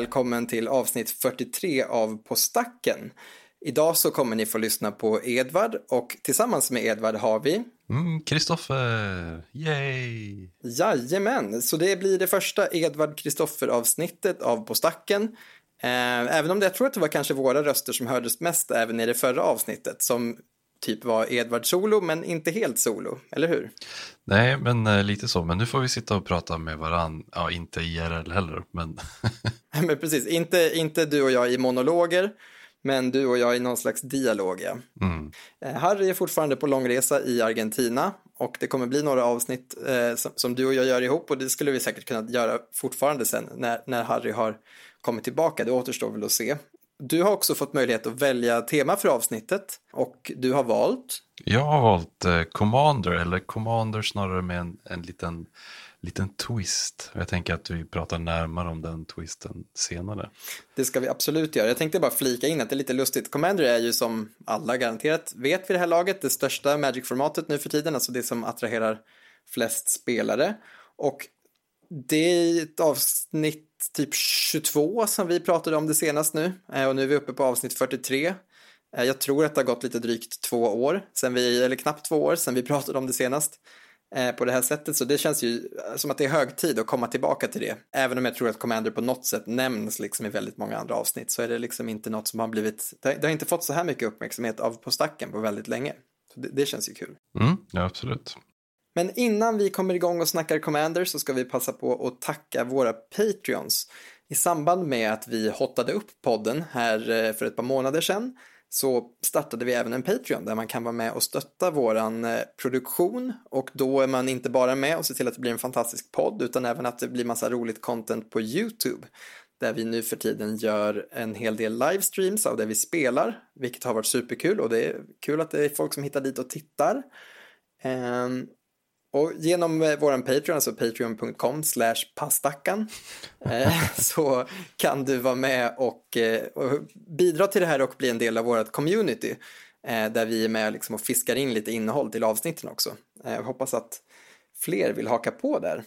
välkommen till avsnitt 43 av På stacken. Idag så kommer ni få lyssna på Edvard och tillsammans med Edvard har vi Mm, Kristoffer, yay! Jajamän, så det blir det första Edvard Kristoffer avsnittet av På stacken. Eh, Även om det, jag tror att det var kanske våra röster som hördes mest även i det förra avsnittet som typ var Edvard solo men inte helt solo, eller hur? Nej, men eh, lite så. Men nu får vi sitta och prata med varann. Ja, inte IRL heller, men Men precis, inte, inte du och jag i monologer men du och jag i någon slags dialog. Ja. mm, Eh, Harry är fortfarande på långresa i Argentina och det kommer bli några avsnitt eh, som, som du och jag gör ihop och det skulle vi säkert kunna göra fortfarande sen när, när Harry har kommit tillbaka. Det återstår väl att se. Du har också fått möjlighet att välja tema för avsnittet och du har valt. jag har valt eh, Commander, eller Commander snarare med en, en liten, liten twist. Jag tänker att vi pratar närmare om den twisten senare. Det ska vi absolut göra. Jag tänkte bara flika in att det är lite lustigt. Commander är ju som alla garanterat vet vid det här laget det största Magic-formatet nu för tiden, alltså det som attraherar flest spelare. Och det är ett avsnitt typ 22 som vi pratade om det senast nu eh, och nu är vi uppe på avsnitt 43. Eh, jag tror att det har gått lite drygt två år, sen vi, eller knappt två år sen vi pratade om det senast eh, på det här sättet. Så det känns ju som att det är hög tid att komma tillbaka till det. Även om jag tror att Commander på något sätt nämns liksom i väldigt många andra avsnitt så är det liksom inte något som har blivit, det har- det har inte fått så här mycket uppmärksamhet av På stacken på väldigt länge. Så det, det känns ju kul. Mm, ja, absolut. Men innan vi kommer igång och snackar Commander så ska vi passa på att tacka våra Patreons. I samband med att vi hottade upp podden här eh, för ett par månader sedan så startade vi även en Patreon där man kan vara med och stötta våran eh, produktion och då är man inte bara med och ser till att det blir en fantastisk podd utan även att det blir massa roligt content på YouTube där vi nu för tiden gör en hel del livestreams av det vi spelar, vilket har varit superkul och det är kul att det är folk som hittar dit och tittar. Ehm, och genom eh, våran Patreon, alltså patreon.com slash pastackan, eh, så kan du vara med och, eh, och bidra till det här och bli en del av vårt community. Där vi är med liksom och fiskar in lite innehåll till avsnitten också. Jag hoppas att fler vill haka på där.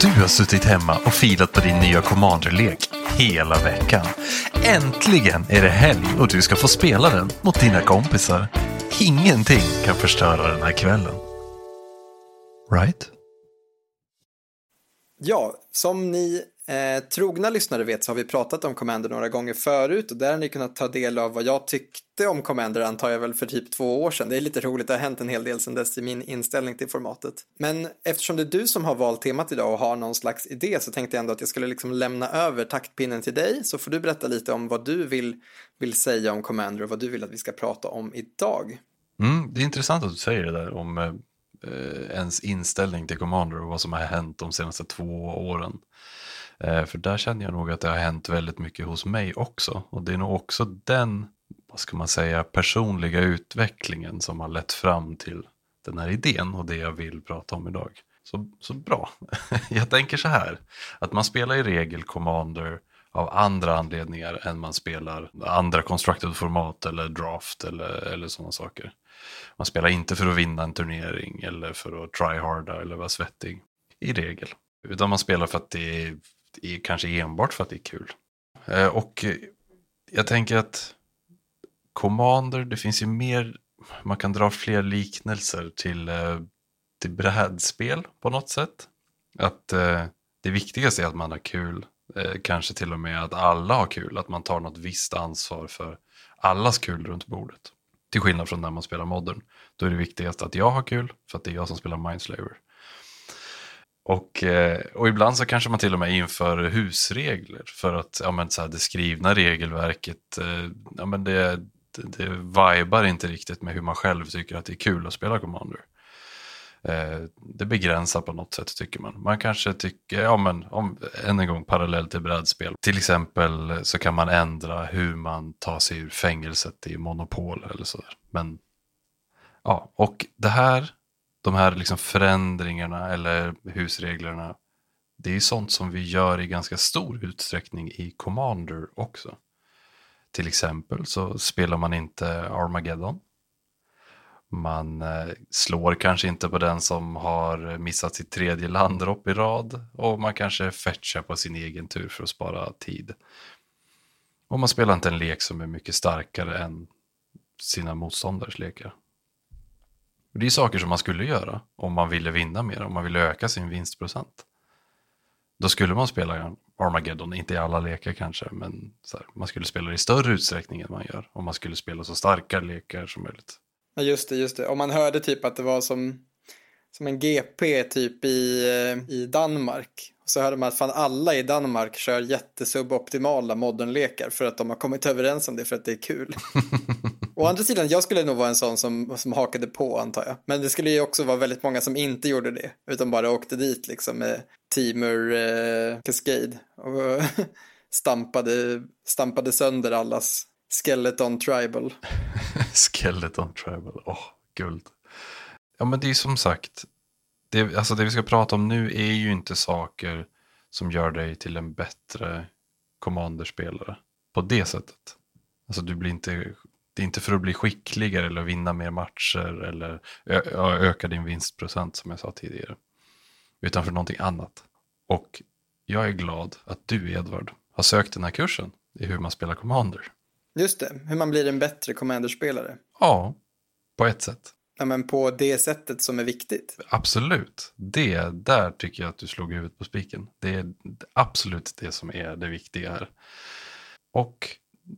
Du har suttit hemma och filat på din nya Commander-lek hela veckan. Äntligen är det helg och du ska få spela den mot dina kompisar. Ingenting kan förstöra den här kvällen. Right? Ja, som ni eh, trogna lyssnare vet så har vi pratat om Commander några gånger förut och där har ni kunnat ta del av vad jag tyckte om Commander antar jag väl för typ två år sedan. Det är lite roligt, det har hänt en hel del sedan dess i min inställning till formatet. Men eftersom det är du som har valt temat idag och har någon slags idé så tänkte jag ändå att jag skulle liksom lämna över taktpinnen till dig så får du berätta lite om vad du vill, vill säga om Commander och vad du vill att vi ska prata om idag. Mm, det är intressant att du säger det där om eh, Eh, ens inställning till Commander och vad som har hänt de senaste två åren. Eh, för där känner jag nog att det har hänt väldigt mycket hos mig också. Och det är nog också den, vad ska man säga, personliga utvecklingen som har lett fram till den här idén och det jag vill prata om idag. Så, så bra. jag tänker så här, att man spelar i regel Commander av andra anledningar än man spelar andra constructed format eller draft eller, eller sådana saker. Man spelar inte för att vinna en turnering eller för att tryharda eller vara svettig. I regel. Utan man spelar för att det är, det är kanske enbart för att det är kul. Eh, och jag tänker att Commander, det finns ju mer, man kan dra fler liknelser till, eh, till brädspel på något sätt. Att eh, det viktigaste är att man har kul. Kanske till och med att alla har kul, att man tar något visst ansvar för allas kul runt bordet. Till skillnad från när man spelar modern. Då är det viktigast att jag har kul, för att det är jag som spelar Mindslaver. Och, eh, och ibland så kanske man till och med inför husregler för att ja, men, så här, det skrivna regelverket, eh, ja, men det, det, det vibar inte riktigt med hur man själv tycker att det är kul att spela Commander. Eh, det begränsar på något sätt tycker man. Man kanske tycker, ja men om, än en gång parallellt till brädspel. Till exempel så kan man ändra hur man tar sig ur fängelset i Monopol eller sådär. Men Ja, och det här, de här liksom förändringarna eller husreglerna, det är ju sånt som vi gör i ganska stor utsträckning i Commander också. Till exempel så spelar man inte Armageddon. Man eh, slår kanske inte på den som har missat sitt tredje landropp i rad och man kanske fetchar på sin egen tur för att spara tid. Och man spelar inte en lek som är mycket starkare än sina motståndares lekar. Det är saker som man skulle göra om man ville vinna mer, om man ville öka sin vinstprocent. Då skulle man spela Armageddon, inte i alla lekar kanske, men här, man skulle spela det i större utsträckning än man gör. Om man skulle spela så starka lekar som möjligt. Ja, just det, just det. Om man hörde typ att det var som, som en GP typ i, eh, i Danmark. Så hörde man att fan alla i Danmark kör jättesuboptimala modernlekar för att de har kommit överens om det för att det är kul. Å andra sidan, jag skulle nog vara en sån som, som hakade på antar jag. Men det skulle ju också vara väldigt många som inte gjorde det. Utan bara åkte dit liksom med Teamer eh, Cascade. Och stampade, stampade sönder allas Skeleton Tribal. Skeleton Tribal, åh, oh, guld. Ja men det är som sagt, det, alltså det vi ska prata om nu är ju inte saker som gör dig till en bättre commanderspelare på det sättet. Alltså du blir inte, det är inte för att bli skickligare eller vinna mer matcher eller öka din vinstprocent som jag sa tidigare. Utan för någonting annat. Och jag är glad att du Edvard har sökt den här kursen i hur man spelar Commander. Just det, hur man blir en bättre Commander-spelare. Ja, på ett sätt. Ja, men på det sättet som är viktigt. Absolut. Det, där tycker jag att du slog huvudet på spiken. Det är absolut det som är det viktiga här. Och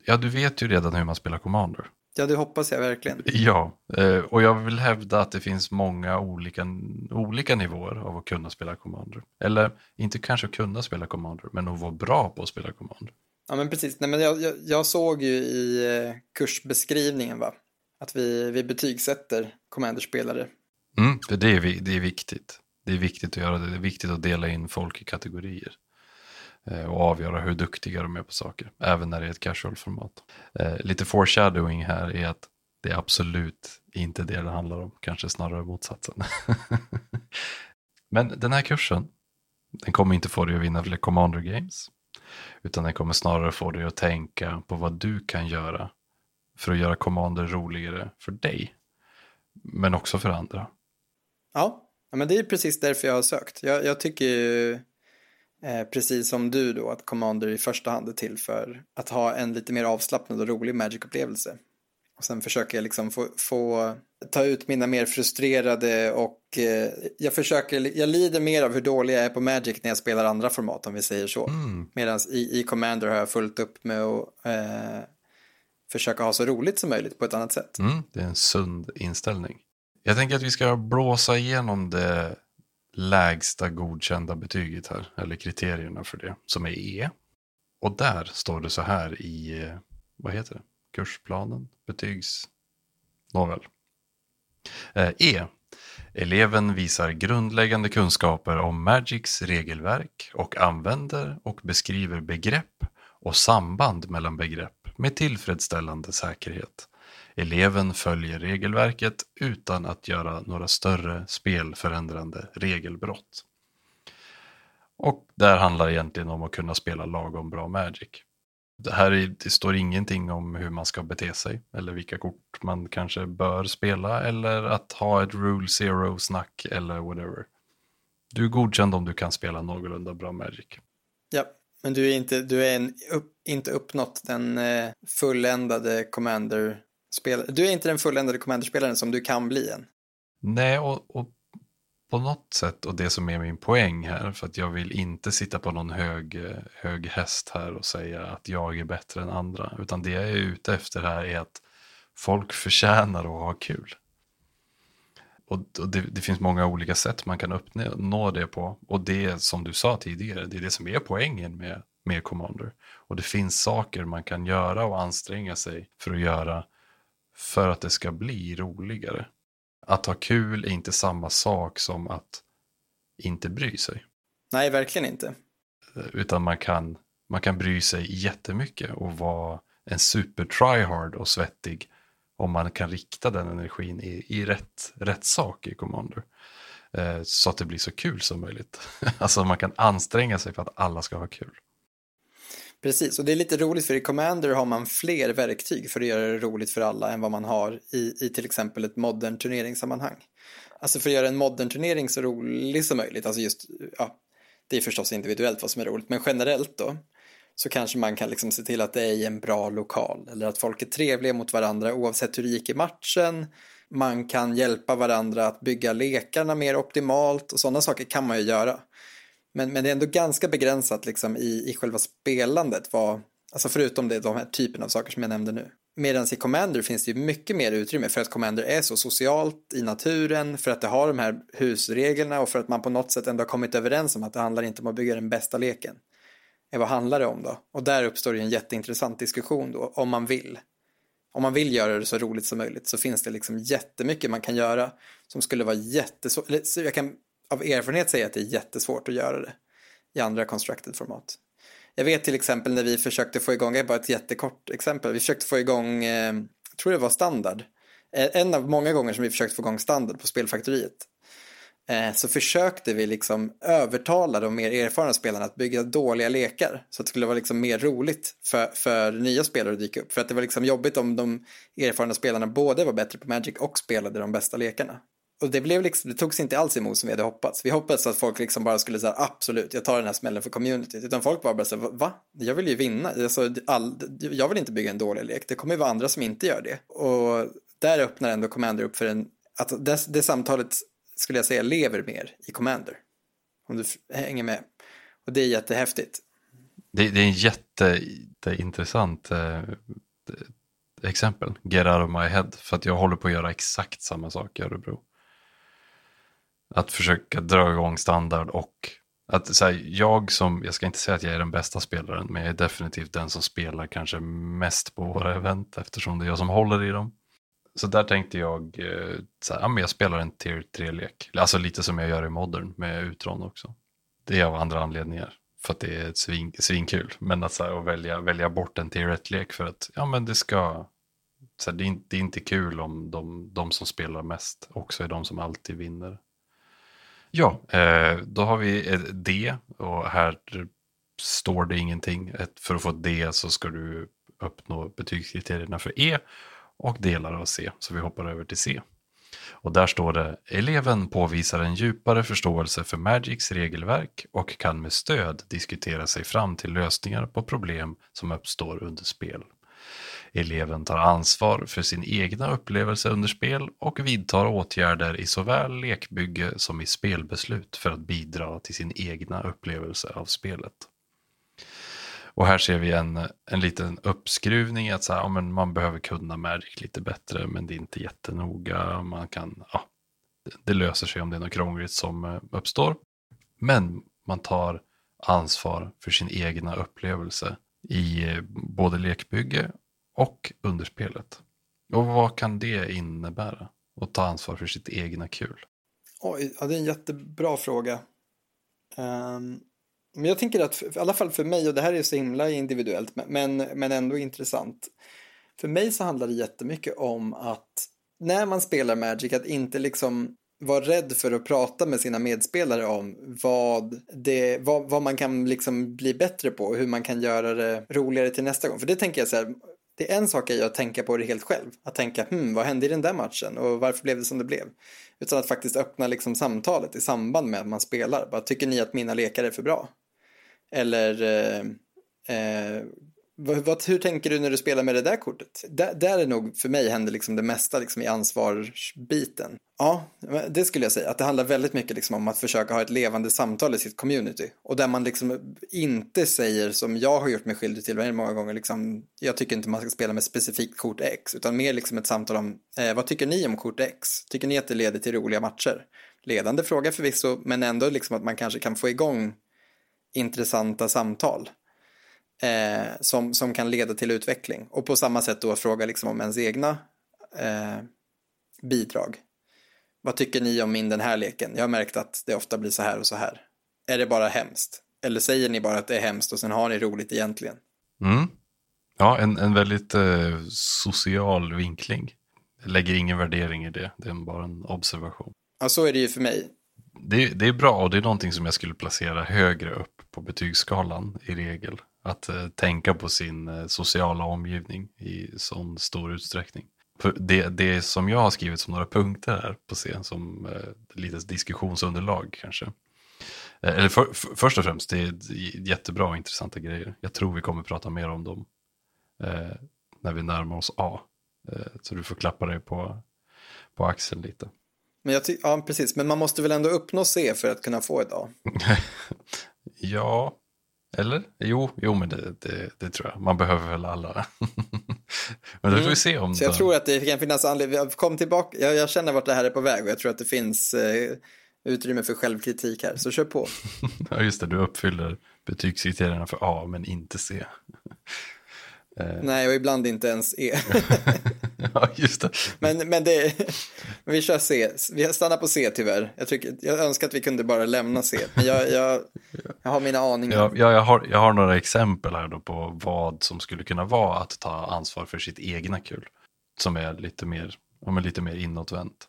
ja, du vet ju redan hur man spelar Commander. Ja, det hoppas jag verkligen. Ja, eh, och jag vill hävda att det finns många olika, olika nivåer av att kunna spela Commander. Eller inte kanske kunna spela Commander, men att vara bra på att spela Commander. Ja, men precis. Nej, men jag, jag, jag såg ju i eh, kursbeskrivningen va? Att vi, vi betygsätter Commander-spelare. Mm, för det är, det är viktigt. Det är viktigt att göra det. Det är viktigt att dela in folk i kategorier. Eh, och avgöra hur duktiga de är på saker. Även när det är ett casual-format. Eh, lite foreshadowing här är att det är absolut inte det det handlar om. Kanske snarare motsatsen. Men den här kursen, den kommer inte få dig att vinna fler Commander Games. Utan den kommer snarare få dig att tänka på vad du kan göra för att göra Commander roligare för dig. Men också för andra. Ja, men det är precis därför jag har sökt. Jag, jag tycker ju eh, precis som du då att Commander i första hand är till för att ha en lite mer avslappnad och rolig Magic-upplevelse. Och sen försöker jag liksom få, få ta ut mina mer frustrerade och eh, jag försöker, jag lider mer av hur dålig jag är på Magic när jag spelar andra format om vi säger så. Mm. Medan i, i Commander har jag fullt upp med att eh, försöka ha så roligt som möjligt på ett annat sätt. Mm, det är en sund inställning. Jag tänker att vi ska blåsa igenom det lägsta godkända betyget här, eller kriterierna för det, som är E. Och där står det så här i, eh, vad heter det, kursplanen, betygs... Nåväl. Eh, e. Eleven visar grundläggande kunskaper om Magics regelverk och använder och beskriver begrepp och samband mellan begrepp med tillfredsställande säkerhet. Eleven följer regelverket utan att göra några större spelförändrande regelbrott. Och där handlar det egentligen om att kunna spela lagom bra Magic. Det här är, det står ingenting om hur man ska bete sig eller vilka kort man kanske bör spela eller att ha ett rule zero snack eller whatever. Du är godkänd om du kan spela någorlunda bra Magic. Ja, men du är inte, du är en, upp, inte uppnått den eh, fulländade Commander-spelaren. Du är inte den fulländade Commander-spelaren som du kan bli än. Nej, och, och på något sätt, och det som är min poäng här, för att jag vill inte sitta på någon hög, eh, hög häst här och säga att jag är bättre än andra, utan det jag är ute efter här är att folk förtjänar att ha kul. Och, det, det, finns många olika sätt man kan uppnå det på. Och det som du sa tidigare, det är det som är poängen med, med Commander. Och det finns saker man kan göra och anstränga sig för att göra för att det ska bli roligare. Att ha kul är inte samma sak som att inte bry sig. Nej, verkligen inte. Utan man kan, man kan bry sig jättemycket och vara en super tryhard och svettig om man kan rikta den energin i, i rätt, rätt sak i Commander. Eh, så att det blir så kul som möjligt. alltså man kan anstränga sig för att alla ska ha kul. Precis, och det är lite roligt för i Commander har man fler verktyg för att göra det roligt för alla än vad man har i, i till exempel ett modern turneringssammanhang. Alltså för att göra en modern turnering så rolig som möjligt, alltså just, ja, det är förstås individuellt vad som är roligt, men generellt då så kanske man kan liksom se till att det är i en bra lokal eller att folk är trevliga mot varandra oavsett hur det gick i matchen. Man kan hjälpa varandra att bygga lekarna mer optimalt och sådana saker kan man ju göra. Men, men det är ändå ganska begränsat liksom i, i själva spelandet, vad, alltså förutom det, de här typen av saker som jag nämnde nu. Medan i Commander finns det ju mycket mer utrymme för att Commander är så socialt i naturen, för att det har de här husreglerna och för att man på något sätt ändå har kommit överens om att det handlar inte om att bygga den bästa leken. Vad handlar det om då? Och där uppstår ju en jätteintressant diskussion då, om man vill. Om man vill göra det så roligt som möjligt så finns det liksom jättemycket man kan göra som skulle vara jättesvårt. Jag kan av erfarenhet säga att det är jättesvårt att göra det i andra constructed format. Jag vet till exempel när vi försökte få igång, det är bara ett jättekort exempel, vi försökte få igång, eh, jag tror det var standard, eh, en av många gånger som vi försökte få igång standard på Spelfaktoriet. Eh, så försökte vi liksom övertala de mer erfarna spelarna att bygga dåliga lekar så att det skulle vara liksom mer roligt för, för nya spelare att dyka upp. För att det var liksom jobbigt om de erfarna spelarna både var bättre på Magic och spelade de bästa lekarna. Och det, blev liksom, det togs inte alls emot som vi hade hoppats. Vi hoppades att folk liksom bara skulle säga absolut, jag tar den här smällen för communityt. Utan folk var bara så va? Jag vill ju vinna. Alltså, all, jag vill inte bygga en dålig lek. Det kommer ju vara andra som inte gör det. Och där öppnar ändå Commander upp för en, att det, det samtalet skulle jag säga lever mer i Commander. Om du hänger med. Och det är jättehäftigt. Det, det är en jätteintressant eh, exempel, get out of my head, för att jag håller på att göra exakt samma sak i Örebro. Att försöka dra igång standard och att så här, jag som, jag ska inte säga att jag är den bästa spelaren, men jag är definitivt den som spelar kanske mest på våra event eftersom det är jag som håller i dem. Så där tänkte jag, eh, så här, ja, men jag spelar en tier 3-lek, alltså lite som jag gör i Modern med Utron också. Det är av andra anledningar, för att det är ett svin, svinkul. Men att, så här, att välja, välja bort en tier 1-lek för att ja, men det ska, så här, det, är inte, det är inte kul om de, de som spelar mest också är de som alltid vinner. Ja, eh, då har vi D och här står det ingenting. För att få ett D så ska du uppnå betygskriterierna för E och delar av C. Så vi hoppar över till C. Och där står det eleven påvisar en djupare förståelse för Magics regelverk och kan med stöd diskutera sig fram till lösningar på problem som uppstår under spel. Eleven tar ansvar för sin egna upplevelse under spel och vidtar åtgärder i såväl lekbygge som i spelbeslut för att bidra till sin egna upplevelse av spelet. Och här ser vi en, en liten uppskruvning att så här, ja, men man behöver kunna Magic lite bättre men det är inte jättenoga. Man kan, ja, det löser sig om det är något krångligt som eh, uppstår. Men man tar ansvar för sin egna upplevelse i eh, både lekbygge och underspelet. Och vad kan det innebära? Att ta ansvar för sitt egna kul? Oj, ja, det är en jättebra fråga. Um, men jag tänker att, för, i alla fall för mig, och det här är så himla individuellt, men, men ändå intressant. För mig så handlar det jättemycket om att när man spelar Magic, att inte liksom vara rädd för att prata med sina medspelare om vad, det, vad, vad man kan liksom bli bättre på och hur man kan göra det roligare till nästa gång. För det tänker jag så här, det är en sak är att tänka på det helt själv. Att tänka, hmm, vad hände i den där matchen och varför blev det som det blev? Utan att faktiskt öppna liksom samtalet i samband med att man spelar. Bara, tycker ni att mina lekar är för bra? Eller eh, eh vad, hur tänker du när du spelar med det där kortet? Där, där är nog för mig händer liksom det mesta liksom i ansvarsbiten. Ja, det skulle jag säga. Att det handlar väldigt mycket liksom om att försöka ha ett levande samtal i sitt community. Och där man liksom inte säger som jag har gjort mig skyldig till många gånger. Liksom, jag tycker inte man ska spela med specifikt kort X. Utan mer liksom ett samtal om eh, vad tycker ni om kort X? Tycker ni att det leder till roliga matcher? Ledande fråga förvisso, men ändå liksom att man kanske kan få igång intressanta samtal eh, som, som kan leda till utveckling. Och på samma sätt då fråga liksom om ens egna eh, bidrag. Vad tycker ni om min den här leken? Jag har märkt att det ofta blir så här och så här. Är det bara hemskt? Eller säger ni bara att det är hemskt och sen har ni roligt egentligen? Mm. Ja, en, en väldigt eh, social vinkling. lägger ingen värdering i det, det är bara en observation. Ja, så är det ju för mig. Det, det är bra och det är någonting som jag skulle placera högre upp på betygsskalan i regel. Att eh, tänka på sin eh, sociala omgivning i sån stor utsträckning. För det, det som jag har skrivit som några punkter här på scen som eh, lite diskussionsunderlag kanske. Eh, eller för, för, först och främst, det är jättebra och intressanta grejer. Jag tror vi kommer prata mer om dem eh, när vi närmar oss A. Eh, så du får klappa dig på, på axeln lite. Men jag ty- ja, precis. Men man måste väl ändå uppnå C för att kunna få ett A? ja, eller? Jo, jo men det, det, det tror jag. Man behöver väl alla. men det får vi se om Så jag det... tror att det kan finnas anledning. Kom tillbaka. Jag, jag känner vart det här är på väg och jag tror att det finns eh, utrymme för självkritik här. Så kör på. ja, just det. Du uppfyller betygskriterierna för A, men inte C. Nej, och ibland inte ens E. ja, just det. men, men det, vi kör C. Vi stannar på C tyvärr. Jag, tycker, jag önskar att vi kunde bara lämna C. Men jag, jag, jag har mina aningar. Ja, ja, jag, har, jag har några exempel här då på vad som skulle kunna vara att ta ansvar för sitt egna kul. Som är lite mer, men lite mer inåtvänt.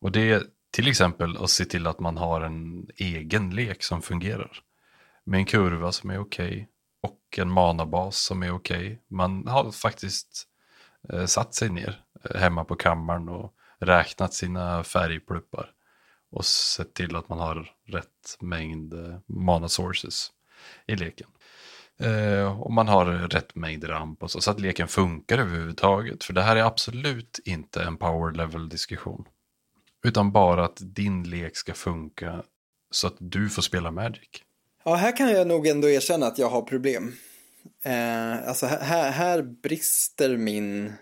Och det är till exempel att se till att man har en egen lek som fungerar. Med en kurva som är okej okay, och en manabas som är okej. Okay. Man har faktiskt eh, satt sig ner eh, hemma på kammaren och räknat sina färgpluppar. Och sett till att man har rätt mängd eh, mana sources i leken. Eh, och man har rätt mängd ramp och så, så att leken funkar överhuvudtaget. För det här är absolut inte en power level diskussion. Utan bara att din lek ska funka så att du får spela Magic. Ja, här kan jag nog ändå erkänna att jag har problem. Eh, alltså här, här brister min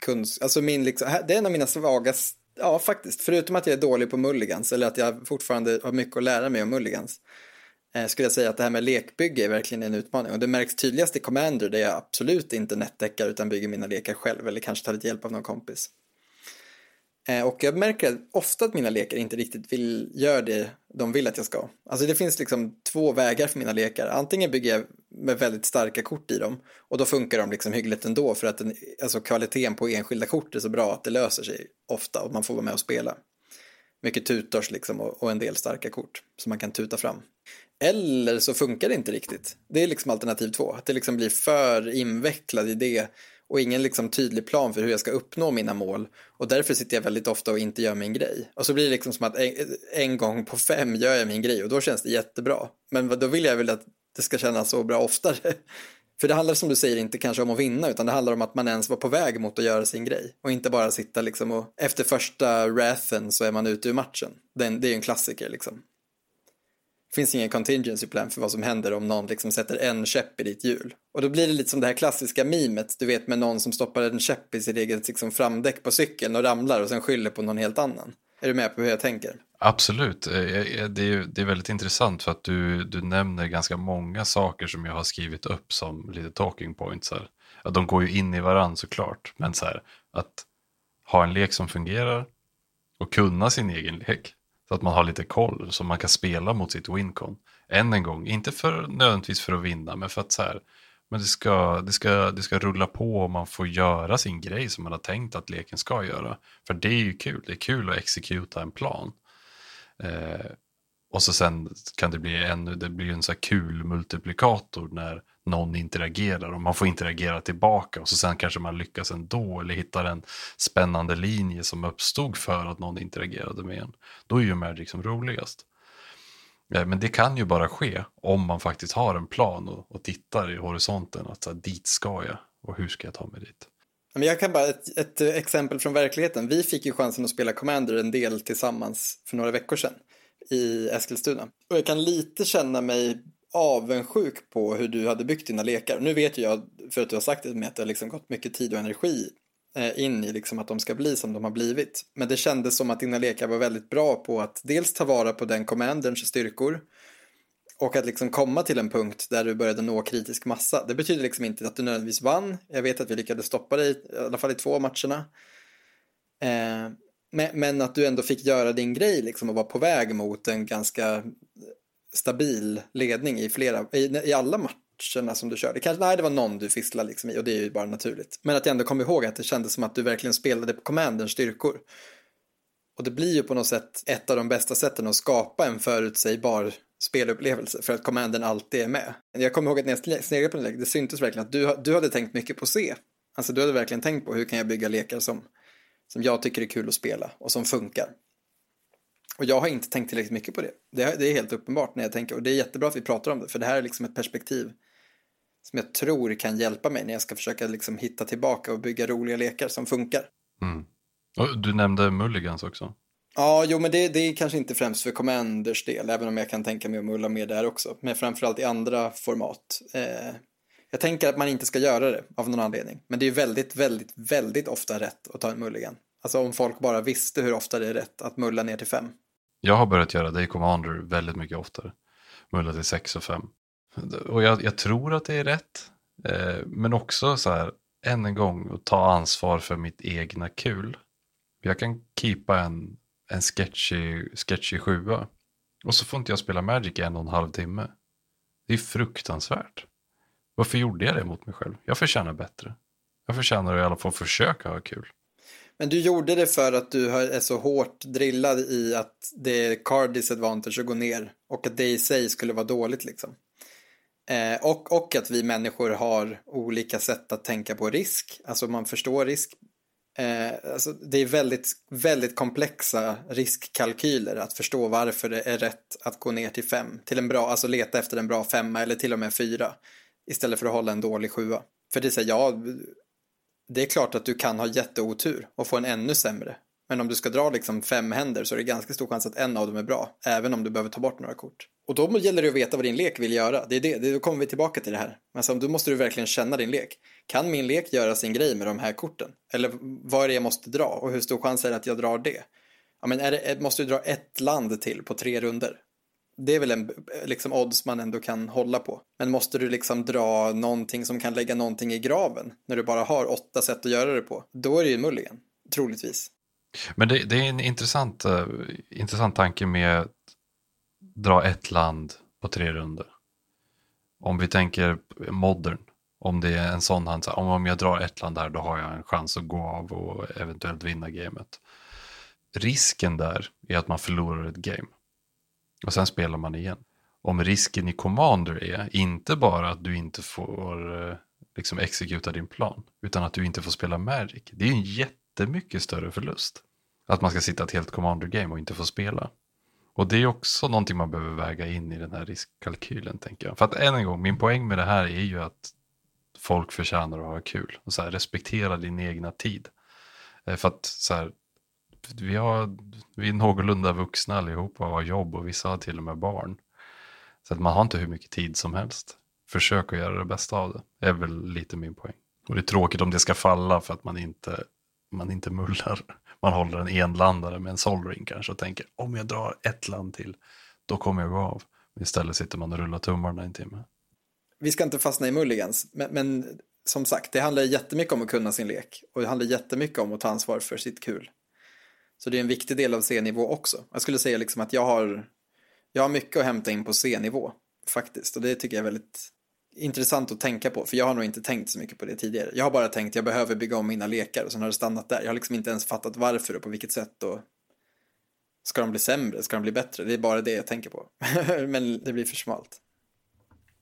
kunskap, alltså min liksom, här, det är en av mina svagaste, ja faktiskt, förutom att jag är dålig på mulligans eller att jag fortfarande har mycket att lära mig om mulligans. Eh, skulle jag säga att det här med lekbygge är verkligen en utmaning och det märks tydligast i Commander där jag absolut inte nätdäckar utan bygger mina lekar själv eller kanske tar lite hjälp av någon kompis. Eh, och jag märker ofta att mina lekar inte riktigt vill göra det de vill att jag ska. Alltså det finns liksom två vägar för mina lekar. Antingen bygger jag med väldigt starka kort i dem och då funkar de liksom hyggligt ändå för att den, alltså kvaliteten på enskilda kort är så bra att det löser sig ofta och man får vara med och spela. Mycket tutors liksom och, och en del starka kort som man kan tuta fram. Eller så funkar det inte riktigt. Det är liksom alternativ två, att det liksom blir för invecklad i det och ingen liksom tydlig plan för hur jag ska uppnå mina mål. Och därför sitter jag väldigt ofta och inte gör min grej. Och så blir det liksom som att en, en gång på fem gör jag min grej och då känns det jättebra. Men då vill jag väl att det ska kännas så bra oftare. För det handlar som du säger inte kanske om att vinna utan det handlar om att man ens var på väg mot att göra sin grej. Och inte bara sitta liksom och efter första rathen så är man ute ur matchen. Det är ju en klassiker liksom. Det finns ingen contingency plan för vad som händer om någon liksom sätter en käpp i ditt hjul. Och då blir det lite som det här klassiska mimet, du vet med någon som stoppar en käpp i sitt eget liksom, framdäck på cykeln och ramlar och sen skyller på någon helt annan. Är du med på hur jag tänker? Absolut, eh, eh, eh, det är, det är väldigt intressant för att du, du nämner ganska många saker som jag har skrivit upp som lite talking points. Här. De går ju in i varandra såklart, men så här, att ha en lek som fungerar och kunna sin egen lek. Så att man har lite koll så man kan spela mot sitt wincon. Än en gång, inte för, nödvändigtvis för att vinna, men för att så här, men det ska, det, ska, det ska rulla på och man får göra sin grej som man har tänkt att leken ska göra. För det är ju kul, det är kul att exekuta en plan. Eh, och så sen kan det bli ännu, det blir en så här kul multiplikator när någon interagerar och man får interagera tillbaka och så sen kanske man lyckas ändå eller hittar en spännande linje som uppstod för att någon interagerade med en. Då är ju Magic som roligast. Eh, men det kan ju bara ske om man faktiskt har en plan och, och tittar i horisonten att så här, dit ska jag och hur ska jag ta mig dit. Jag kan bara ett, ett exempel från verkligheten. Vi fick ju chansen att spela Commander en del tillsammans för några veckor sedan i Eskilstuna. Och jag kan lite känna mig avundsjuk på hur du hade byggt dina lekar. Nu vet ju jag, för att du har sagt det med att det har liksom gått mycket tid och energi eh, in i liksom att de ska bli som de har blivit. Men det kändes som att dina lekar var väldigt bra på att dels ta vara på den commanderns styrkor och att liksom komma till en punkt där du började nå kritisk massa. Det betyder liksom inte att du nödvändigtvis vann. Jag vet att vi lyckades stoppa dig, i alla fall i två matcherna. Eh, men, men, att du ändå fick göra din grej liksom och var på väg mot en ganska stabil ledning i, flera, i, i alla matcherna som du körde. Kanske, nej, det var någon du fisslade liksom i och det är ju bara naturligt. Men att jag ändå kom ihåg att det kändes som att du verkligen spelade på commanderns styrkor. Och det blir ju på något sätt ett av de bästa sätten att skapa en förutsägbar spelupplevelse för att Commandern alltid är med. Jag kommer ihåg att när jag sneglade på den lek, det syntes verkligen att du, du hade tänkt mycket på C. Alltså du hade verkligen tänkt på hur kan jag bygga lekar som, som jag tycker är kul att spela och som funkar. Och jag har inte tänkt tillräckligt mycket på det. det. Det är helt uppenbart när jag tänker, och det är jättebra att vi pratar om det, för det här är liksom ett perspektiv som jag tror kan hjälpa mig när jag ska försöka liksom hitta tillbaka och bygga roliga lekar som funkar. Mm. Och du nämnde Mulligans också. Ja, jo, men det, det är kanske inte främst för Commanders del, även om jag kan tänka mig att mulla med där också, men framförallt i andra format. Eh, jag tänker att man inte ska göra det av någon anledning, men det är väldigt, väldigt, väldigt ofta rätt att ta en mulligan. Alltså om folk bara visste hur ofta det är rätt att mulla ner till fem. Jag har börjat göra Day Commander väldigt mycket oftare. Mulla till 6 och 5. Och jag, jag tror att det är rätt. Eh, men också så här, än en gång, att ta ansvar för mitt egna kul. Jag kan keepa en, en sketchy, sketchy sjua. Och så får inte jag spela Magic i en och en halv timme. Det är fruktansvärt. Varför gjorde jag det mot mig själv? Jag förtjänar bättre. Jag förtjänar att i alla fall försöka ha kul. Men du gjorde det för att du är så hårt drillad i att det är card disadvantage att gå ner och att det i sig skulle vara dåligt liksom. Eh, och, och att vi människor har olika sätt att tänka på risk, alltså man förstår risk. Eh, alltså det är väldigt, väldigt komplexa riskkalkyler att förstå varför det är rätt att gå ner till fem, till en bra, alltså leta efter en bra femma eller till och med fyra istället för att hålla en dålig sjua. För det säger ja, det är klart att du kan ha jätteotur och få en ännu sämre. Men om du ska dra liksom fem händer så är det ganska stor chans att en av dem är bra, även om du behöver ta bort några kort. Och då gäller det att veta vad din lek vill göra. Det är det, då kommer vi tillbaka till det här. Alltså, då måste du verkligen känna din lek. Kan min lek göra sin grej med de här korten? Eller vad är det jag måste dra och hur stor chans är det att jag drar det? Ja, men är det, måste du dra ett land till på tre runder? Det är väl en liksom, odds man ändå kan hålla på. Men måste du liksom dra någonting som kan lägga någonting i graven när du bara har åtta sätt att göra det på, då är det ju mulligan, troligtvis. Men det, det är en intressant, uh, intressant tanke med att dra ett land på tre runder. Om vi tänker modern, om det är en sån hand, om jag drar ett land där då har jag en chans att gå av och eventuellt vinna gamet. Risken där är att man förlorar ett game. Och sen spelar man igen. Om risken i Commander är inte bara att du inte får eh, liksom exekuta din plan, utan att du inte får spela Magic. Det är en jättemycket större förlust. Att man ska sitta ett helt Commander-game och inte få spela. Och det är också någonting man behöver väga in i den här riskkalkylen, tänker jag. För att än en gång, min poäng med det här är ju att folk förtjänar att ha kul. Och så här, respektera din egna tid. Eh, för att så här, vi, har, vi är någorlunda vuxna allihopa och har jobb och vissa har till och med barn. Så att man har inte hur mycket tid som helst. Försök att göra det bästa av det. Det är väl lite min poäng. Och det är tråkigt om det ska falla för att man inte, man inte mullar. Man håller en enlandare med en solring kanske och tänker om jag drar ett land till då kommer jag gå av. Istället sitter man och rullar tummarna en timme. Vi ska inte fastna i mulligans, men, men som sagt, det handlar jättemycket om att kunna sin lek och det handlar jättemycket om att ta ansvar för sitt kul. Så det är en viktig del av C-nivå också. Jag skulle säga liksom att jag har, jag har mycket att hämta in på C-nivå faktiskt. Och det tycker jag är väldigt intressant att tänka på. För jag har nog inte tänkt så mycket på det tidigare. Jag har bara tänkt att jag behöver bygga om mina lekar och sen har det stannat där. Jag har liksom inte ens fattat varför och på vilket sätt. Och ska de bli sämre? Ska de bli bättre? Det är bara det jag tänker på. men det blir för smalt.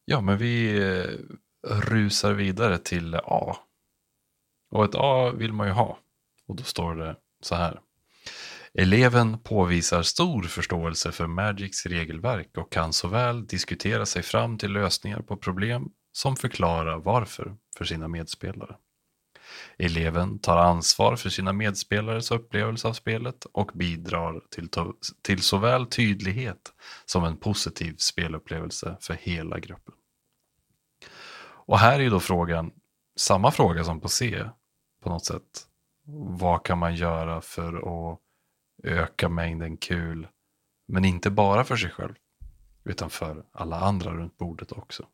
Ja, men vi eh, rusar vidare till A. Och ett A vill man ju ha. Och då står det så här. Eleven påvisar stor förståelse för Magics regelverk och kan såväl diskutera sig fram till lösningar på problem som förklara varför för sina medspelare. Eleven tar ansvar för sina medspelares upplevelse av spelet och bidrar till, till såväl tydlighet som en positiv spelupplevelse för hela gruppen. Och här är då frågan, samma fråga som på C på något sätt. Vad kan man göra för att öka mängden kul. Men inte bara för sig själv, utan för alla andra runt bordet också.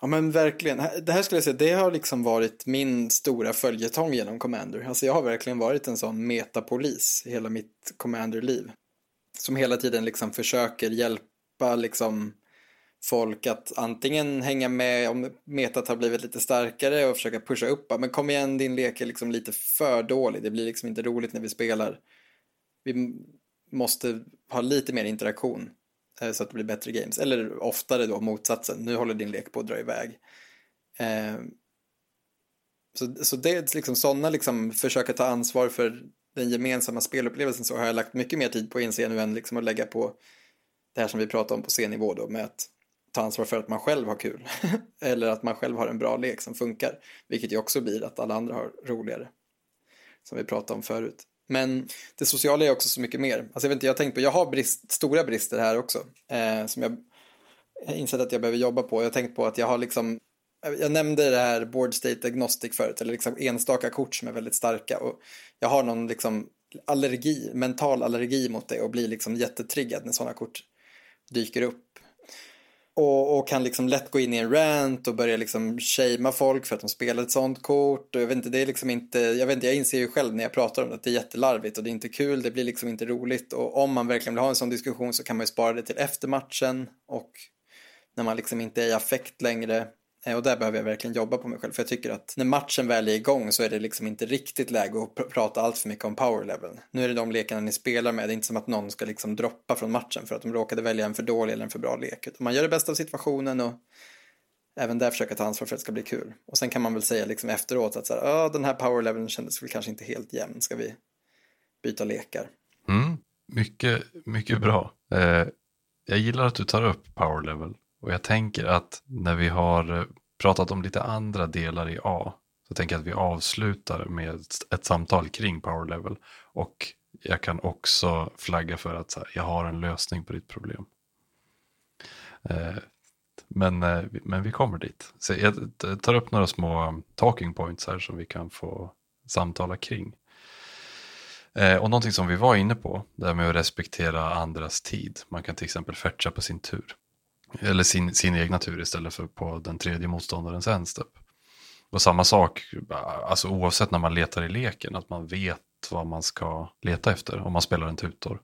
Ja men verkligen. Det här skulle jag säga, det har liksom varit min stora följetong genom Commander. Alltså jag har verkligen varit en sån metapolis i hela mitt Commander-liv. Som hela tiden liksom försöker hjälpa liksom folk att antingen hänga med om metat har blivit lite starkare och försöka pusha upp. Men kom igen, din lek är liksom lite för dålig. Det blir liksom inte roligt när vi spelar. Vi måste ha lite mer interaktion eh, så att det blir bättre games. Eller oftare då motsatsen. Nu håller din lek på att dra iväg. Eh, så, så det är liksom sådana liksom försöka ta ansvar för den gemensamma spelupplevelsen så har jag lagt mycket mer tid på inse nu än liksom att lägga på det här som vi pratar om på C-nivå då med att ta ansvar för att man själv har kul. Eller att man själv har en bra lek som funkar. Vilket ju också blir att alla andra har roligare. Som vi pratade om förut. Men det sociala är också så mycket mer. Alltså jag, vet inte, jag har tänkt på, jag har brist, stora brister här också. Eh, som jag har insett att jag behöver jobba på. Jag har tänkt på att jag har liksom jag nämnde det här board state agnostic förut, eller liksom enstaka kort som är väldigt starka. Och jag har någon liksom allergi, mental allergi mot det och blir liksom jättetriggad när sådana kort dyker upp. Och, och, kan liksom lätt gå in i en rant och börja liksom shamea folk för att de spelar ett sånt kort. Och jag vet inte, det är liksom inte, jag vet inte, jag inser ju själv när jag pratar om det att det är jättelarvigt och det är inte kul, det blir liksom inte roligt. Och om man verkligen vill ha en sån diskussion så kan man ju spara det till efter matchen och när man liksom inte är i affekt längre Eh, och där behöver jag verkligen jobba på mig själv. För jag tycker att när matchen väl är igång så är det liksom inte riktigt läge att pr prata allt för mycket om power level. Nu är det de lekarna ni spelar med. Det är inte som att någon ska liksom droppa från matchen för att de råkade välja en för dålig eller en för bra lek. Utan man gör det bästa av situationen och även där försöka ta ansvar för att det ska bli kul. Och sen kan man väl säga liksom efteråt att så här, ah, den här power leveln kändes väl kanske inte helt jämn. Ska vi byta lekar? Mm, mycket, mycket bra. Eh, jag gillar att du tar upp power level. Och jag tänker att när vi har eh, pratat om lite andra delar i A så tänker jag att vi avslutar med ett samtal kring power level. Och jag kan också flagga för att här, jag har en lösning på ditt problem. Eh, men, eh, men vi kommer dit. Så jag tar upp några små talking points här som vi kan få samtala kring. Eh, och någonting som vi var inne på, det här med att respektera andras tid. Man kan till exempel fetcha på sin tur. Eller sin, sin egna tur istället för på den tredje motståndarens endstep. Typ. Och samma sak, alltså oavsett när man letar i leken, att man vet vad man ska leta efter om man spelar en tutor.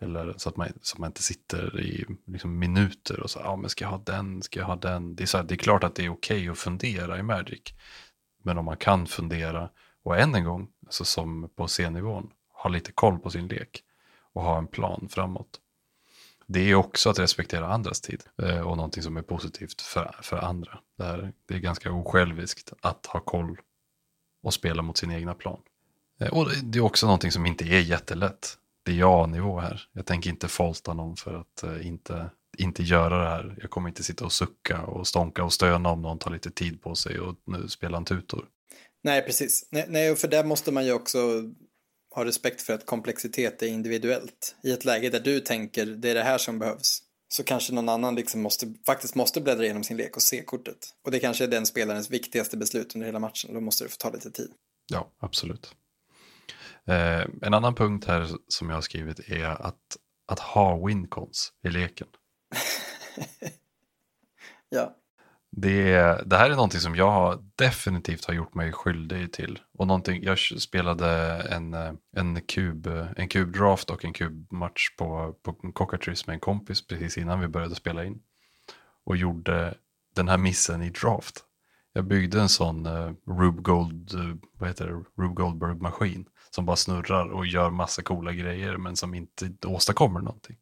Eller så att man, så att man inte sitter i liksom minuter och så, ja men ska jag ha den, ska jag ha den. Det är, så här, det är klart att det är okej okay att fundera i Magic. Men om man kan fundera och än en gång, alltså som på C-nivån, ha lite koll på sin lek och ha en plan framåt det är också att respektera andras tid eh, och någonting som är positivt för, för andra. Det, här, det är ganska osjälviskt att ha koll och spela mot sin egna plan. Eh, och det är också någonting som inte är jättelätt. Det är ja-nivå här. Jag tänker inte folta någon för att eh, inte, inte göra det här. Jag kommer inte sitta och sucka och stånka och stöna om någon tar lite tid på sig och nu spela en tutor. Nej, precis. Nej, nej, för där måste man ju också ha respekt för att komplexitet är individuellt. I ett läge där du tänker det är det här som behövs så kanske någon annan liksom måste, faktiskt måste bläddra igenom sin lek och se kortet. Och det kanske är den spelarens viktigaste beslut under hela matchen. Då måste det få ta lite tid. Ja, absolut. Eh, en annan punkt här som jag har skrivit är att, att ha wincons i leken. ja. Det, det här är någonting som jag definitivt har gjort mig skyldig till. Och någonting, jag spelade en, eh, en, kub, en kubdraft och en kubmatch på, på Cockatrice med en kompis precis innan vi började spela in. Och gjorde den här missen i draft. Jag byggde en sån uh, Rube, Gold, uh, vad heter det? Rube Goldberg-maskin som bara snurrar och gör massa coola grejer men som inte åstadkommer någonting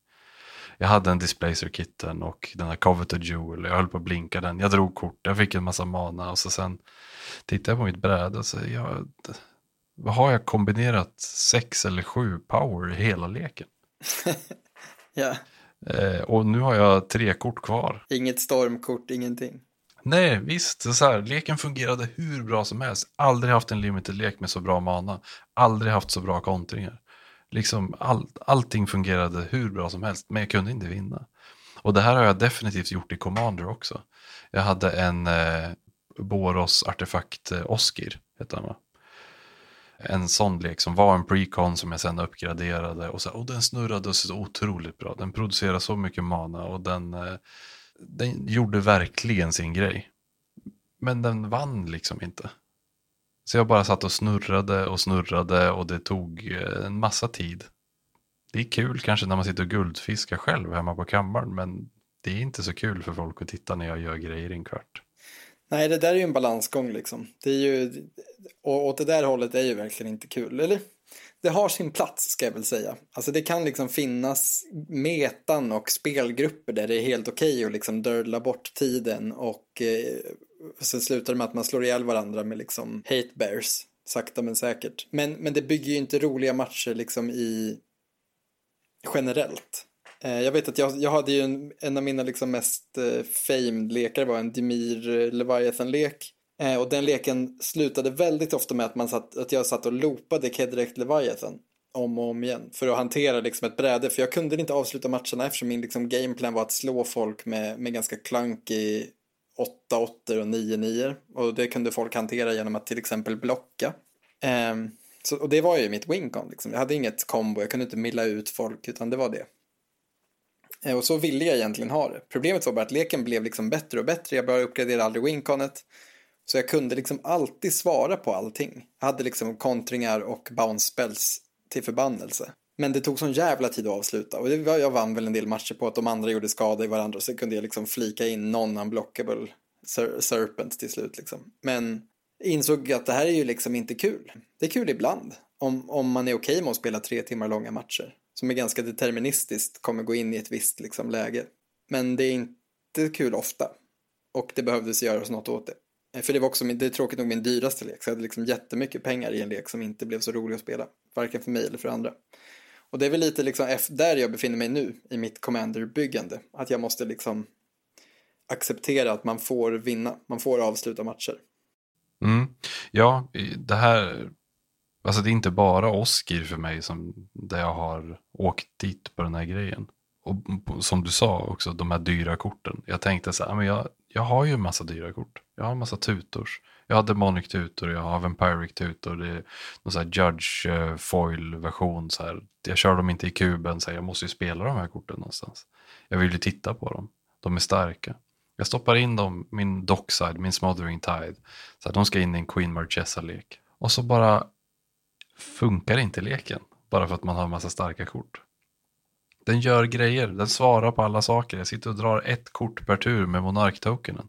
jag hade en Displacer kitten och den här Coveted Jewel. Jag höll på att blinka den. Jag drog kort, jag fick en massa mana och så sen tittade jag på mitt bräde och så jag, vad har jag kombinerat sex eller sju power i hela leken? ja. Eh, och nu har jag tre kort kvar. Inget stormkort, ingenting. Nej, visst. Så här, leken fungerade hur bra som helst. Aldrig haft en limited lek med så bra mana. Aldrig haft så bra kontringar. Liksom all, allting fungerade hur bra som helst, men jag kunde inte vinna. Och det här har jag definitivt gjort i Commander också. Jag hade en eh, Boros artefakt eh, Oskir, heter han va? En sån lek som var en precon som jag sen uppgraderade och, så, och den snurrade så otroligt bra. Den producerade så mycket mana och den, eh, den gjorde verkligen sin grej. Men den vann liksom inte. Så jag bara satt och snurrade och snurrade och det tog eh, en massa tid. Det är kul kanske när man sitter och guldfiskar själv hemma på kammaren men det det är inte så kul för folk att titta när jag gör grejer i en kvart. Nej, det där är ju en balansgång liksom. Det är ju, och åt det där hållet är ju verkligen inte kul. Eller, det har sin plats ska jag väl säga. Alltså det kan liksom finnas metan och spelgrupper där det är helt okej okay att liksom dörla bort tiden och eh, sen slutar det med att man slår ihjäl varandra med liksom hate bears, sakta men säkert. Men, men det bygger ju inte roliga matcher liksom i generellt. Eh, jag vet att jag, jag hade ju en, en av mina liksom mest eh, famed lekar var en Dimir eh, Leviathan-lek. Eh, och den leken slutade väldigt ofta med att, man satt, att jag satt och loopade Kedrekt Leviathan om och om igen för att hantera liksom ett bräde. För jag kunde inte avsluta matcherna eftersom min liksom gameplan var att slå folk med, med ganska klankig 8 8 och 9 9 och det kunde folk hantera genom att till exempel blocka. Um, så, och det var ju mitt wincon liksom. Jag hade inget kombo, jag kunde inte milla ut folk utan det var det. Uh, och så ville jag egentligen ha det. Problemet var bara att leken blev liksom bättre och bättre. Jag började uppgradera aldrig winconet. Så jag kunde liksom alltid svara på allting. Jag hade liksom kontringar och bounce spells till förbannelse. Men det tog sån jävla tid att avsluta och jag vann väl en del matcher på att de andra gjorde skada i varandra så kunde jag liksom flika in någon unblockable serpent till slut liksom. Men insåg att det här är ju liksom inte kul. Det är kul ibland om, om man är okej okay med att spela tre timmar långa matcher som är ganska deterministiskt kommer gå in i ett visst liksom läge. Men det är inte kul ofta och det behövdes göras något åt det. För det var också, det är tråkigt nog min dyraste lek, så jag hade liksom jättemycket pengar i en lek som inte blev så rolig att spela. Varken för mig eller för andra. Och det är väl lite liksom där jag befinner mig nu i mitt commander-byggande. Att jag måste liksom acceptera att man får vinna, man får avsluta matcher. Mm. Ja, det här, alltså det är inte bara Oskir för mig som där jag har åkt dit på den här grejen. Och som du sa också, de här dyra korten. Jag tänkte så här, men jag, jag har ju en massa dyra kort. Jag har en massa tutors. Jag har Demonic tutor, jag har Vampiric tutor, det är någon sån här Judge uh, foil version. Så här. Jag kör dem inte i kuben, så här, jag måste ju spela de här korten någonstans. Jag vill ju titta på dem, de är starka. Jag stoppar in dem, min Dockside, min Smothering Tide. Så här, de ska in i en Queen Marchesa-lek. Och så bara funkar inte leken. Bara för att man har en massa starka kort. Den gör grejer, den svarar på alla saker. Jag sitter och drar ett kort per tur med Monark-tokenen.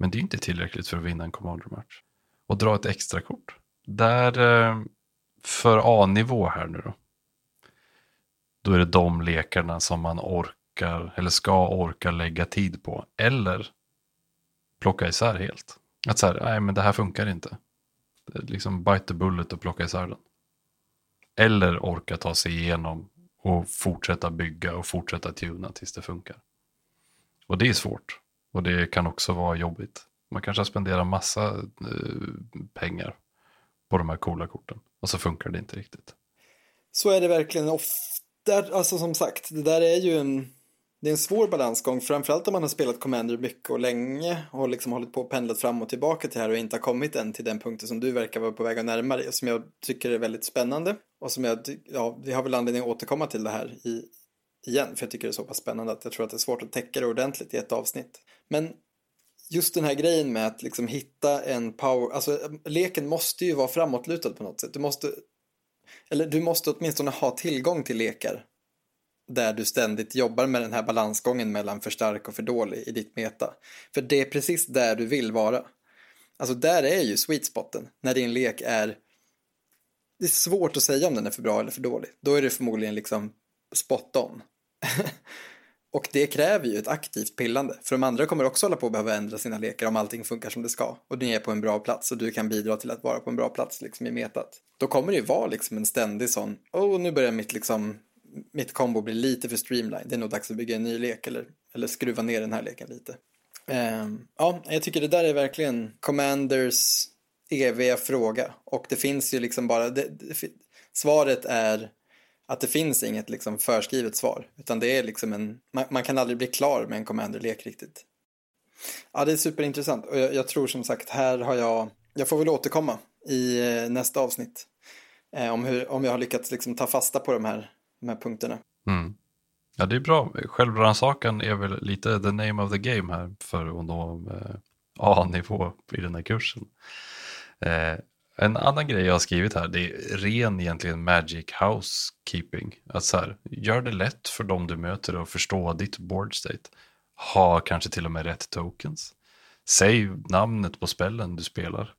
Men det är inte tillräckligt för att vinna en Commander-match. Och dra ett extra kort. Där, eh, för A-nivå här nu då. Då är det de lekarna som man orkar, eller ska orka lägga tid på. Eller plocka isär helt. Att så här, nej men det här funkar inte. Liksom bite the bullet och plocka isär den. Eller orka ta sig igenom och fortsätta bygga och fortsätta tuna tills det funkar. Och det är svårt. Och det kan också vara jobbigt. Man kanske spenderar massa eh, pengar på de här coola korten. Och så funkar det inte riktigt. Så är det verkligen ofta. Alltså som sagt, det där är ju en, det är en svår balansgång. Framförallt om man har spelat Commander mycket och länge. Och liksom hållit på och pendlat fram och tillbaka till det här och inte har kommit än till den punkten som du verkar vara på väg att närma dig. Som jag tycker är väldigt spännande. Och som jag, ja, vi har väl anledning att återkomma till det här i, igen. För jag tycker det är så pass spännande att jag tror att det är svårt att täcka det ordentligt i ett avsnitt. Men just den här grejen med att liksom hitta en power, alltså leken måste ju vara framåtlutad på något sätt. Du måste, eller du måste åtminstone ha tillgång till lekar där du ständigt jobbar med den här balansgången mellan för stark och för dålig i ditt meta. För det är precis där du vill vara. Alltså där är ju sweet spoten, när din lek är det är svårt att säga om den är för bra eller för dålig. Då är det förmodligen liksom spot on. Och det kräver ju ett aktivt pillande. För de andra kommer också hålla på att behöva ändra sina lekar om allting funkar som det ska. Och du är på en bra plats och du kan bidra till att vara på en bra plats liksom i metat. Då kommer det ju vara liksom en ständig sån, oh nu börjar mitt liksom, mitt kombo bli lite för streamline. Det är nog dags att bygga en ny lek eller, eller skruva ner den här leken lite. Um, ja, jag tycker det där är verkligen Commanders eviga fråga. Och det finns ju liksom bara, det, det, svaret är att det finns inget liksom förskrivet svar. Utan det är liksom en, man, man kan aldrig bli klar med en commander-lek riktigt. Ja, det är superintressant och jag, jag, tror som sagt här har jag, jag får väl återkomma i eh, nästa avsnitt. Eh, om, hur, om jag har lyckats liksom ta fasta på de här, de här punkterna. Mm. Ja, det är bra. Självrannsakan är väl lite the name of the game här för att nå eh, A-nivå i den här kursen. Eh, en annan grej jag har skrivit här, det är ren egentligen magic housekeeping. Att så här, gör det lätt för dem du möter att förstå ditt board state. ha kanske till och med rätt tokens. Säg namnet på spellen du spelar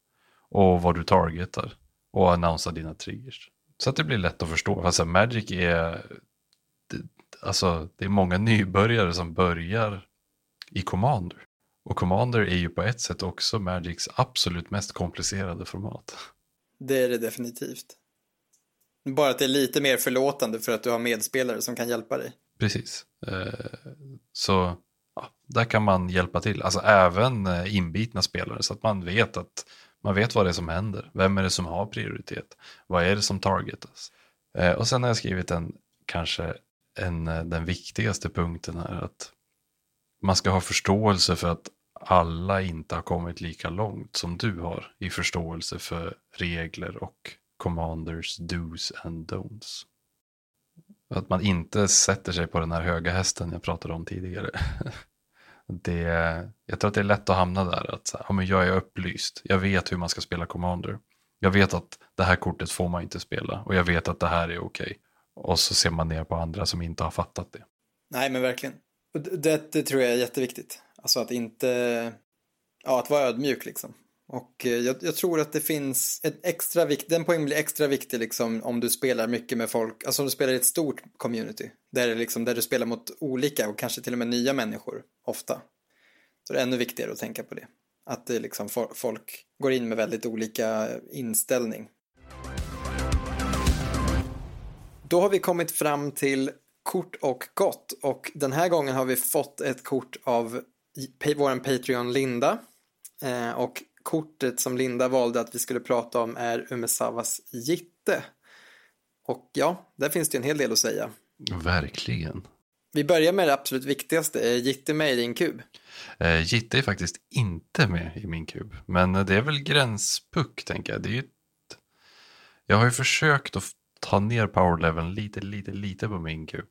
och vad du targetar och annonsa dina triggers. Så att det blir lätt att förstå. Alltså Magic är, det, alltså det är många nybörjare som börjar i Commander. Och Commander är ju på ett sätt också Magics absolut mest komplicerade format. Det är det definitivt. Bara att det är lite mer förlåtande för att du har medspelare som kan hjälpa dig. Precis. Eh, så ja, där kan man hjälpa till. Alltså även eh, inbitna spelare så att man vet att man vet vad det är som händer. Vem är det som har prioritet? Vad är det som targetas? Eh, och sen har jag skrivit en, kanske en, den viktigaste punkten här. Att man ska ha förståelse för att alla inte har kommit lika långt som du har i förståelse för regler och commanders dos and don'ts. Att man inte sätter sig på den här höga hästen jag pratade om tidigare. Det, jag tror att det är lätt att hamna där. Att ja, men jag är upplyst. Jag vet hur man ska spela commander. Jag vet att det här kortet får man inte spela och jag vet att det här är okej. Okay. Och så ser man ner på andra som inte har fattat det. Nej, men verkligen. Det, det tror jag är jätteviktigt. Alltså att inte, ja, att vara ödmjuk liksom. Och eh, jag, jag, tror att det finns ett extra vikt, den poängen blir extra viktig liksom om du spelar mycket med folk, alltså om du spelar i ett stort community. Där, liksom, där du spelar mot olika och kanske till och med nya människor ofta. Så det är ännu viktigare att tänka på det. Att det liksom, folk går in med väldigt olika inställning. Då har vi kommit fram till kort och gott och den här gången har vi fått ett kort av vår Patreon Linda. Eh, och kortet som Linda valde att vi skulle prata om är Umesawas Jitte. Och ja, där finns det en hel del att säga. Verkligen. Vi börjar med det absolut viktigaste. Är Jitte med i din kub? Eh, Jitte är faktiskt inte med i min kub. Men det är väl gränspuck, tänker jag. Det är ett... Jag har ju försökt att ta ner powerleveln lite, lite, lite på min kub.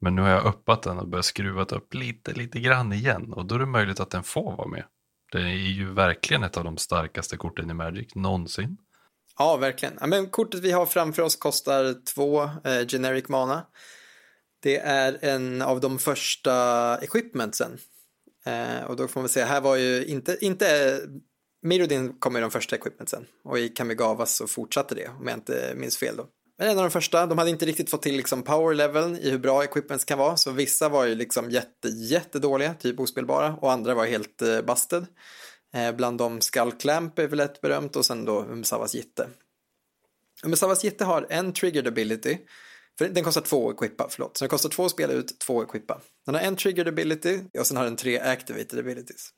Men nu har jag uppat den och börjat skruva upp lite, lite grann igen. Och då är det möjligt att den får vara med. Det är ju verkligen ett av de starkaste korten i Magic någonsin. Ja, verkligen. Ja, men kortet vi har framför oss kostar två eh, generic mana. Det är en av de första equipmentsen. Eh, och då får man säga, här var ju inte, inte Mirrodin kom i de första equipmentsen och i Kamigawa så fortsatte det om jag inte minns fel då. Men en av de första, de hade inte riktigt fått till liksom power leveln i hur bra equipments kan vara, så vissa var ju liksom jätte, jättedåliga, typ ospelbara, och andra var helt eh, busted. Eh, bland dem Skull Clamp är väl ett berömt och sen då Umsavas Jitte. Umsavas Jitte har en triggered ability, för den kostar två equippa, förlåt, så den kostar två att spela ut, två equippa. Den har en triggered ability och sen har den tre activated abilities.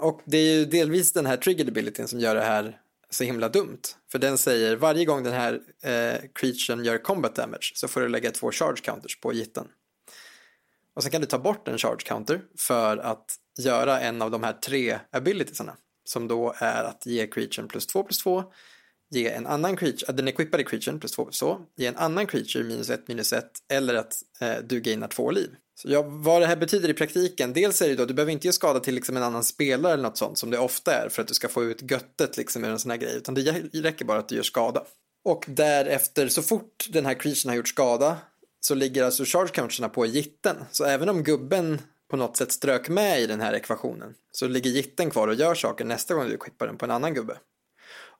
Och det är ju delvis den här triggered abilityn som gör det här så himla dumt. För den säger varje gång den här eh, creaturen gör combat damage så får du lägga två charge counters på gitten. Och sen kan du ta bort en charge counter för att göra en av de här tre abilitiesarna. Som då är att ge creaturen plus 2 plus 2, ge en annan creature, den equippade creaturen plus 2 plus 2, ge en annan creature minus 1 minus 1 eller att eh, du gainar två liv. Så ja, vad det här betyder i praktiken, dels är det då, du behöver inte ge skada till liksom en annan spelare eller något sånt som det ofta är för att du ska få ut göttet liksom ur en sån här grej, utan det räcker bara att du gör skada. Och därefter, så fort den här creaturen har gjort skada, så ligger alltså charge counterna på gitten. Så även om gubben på något sätt strök med i den här ekvationen, så ligger gitten kvar och gör saker nästa gång du equippar den på en annan gubbe.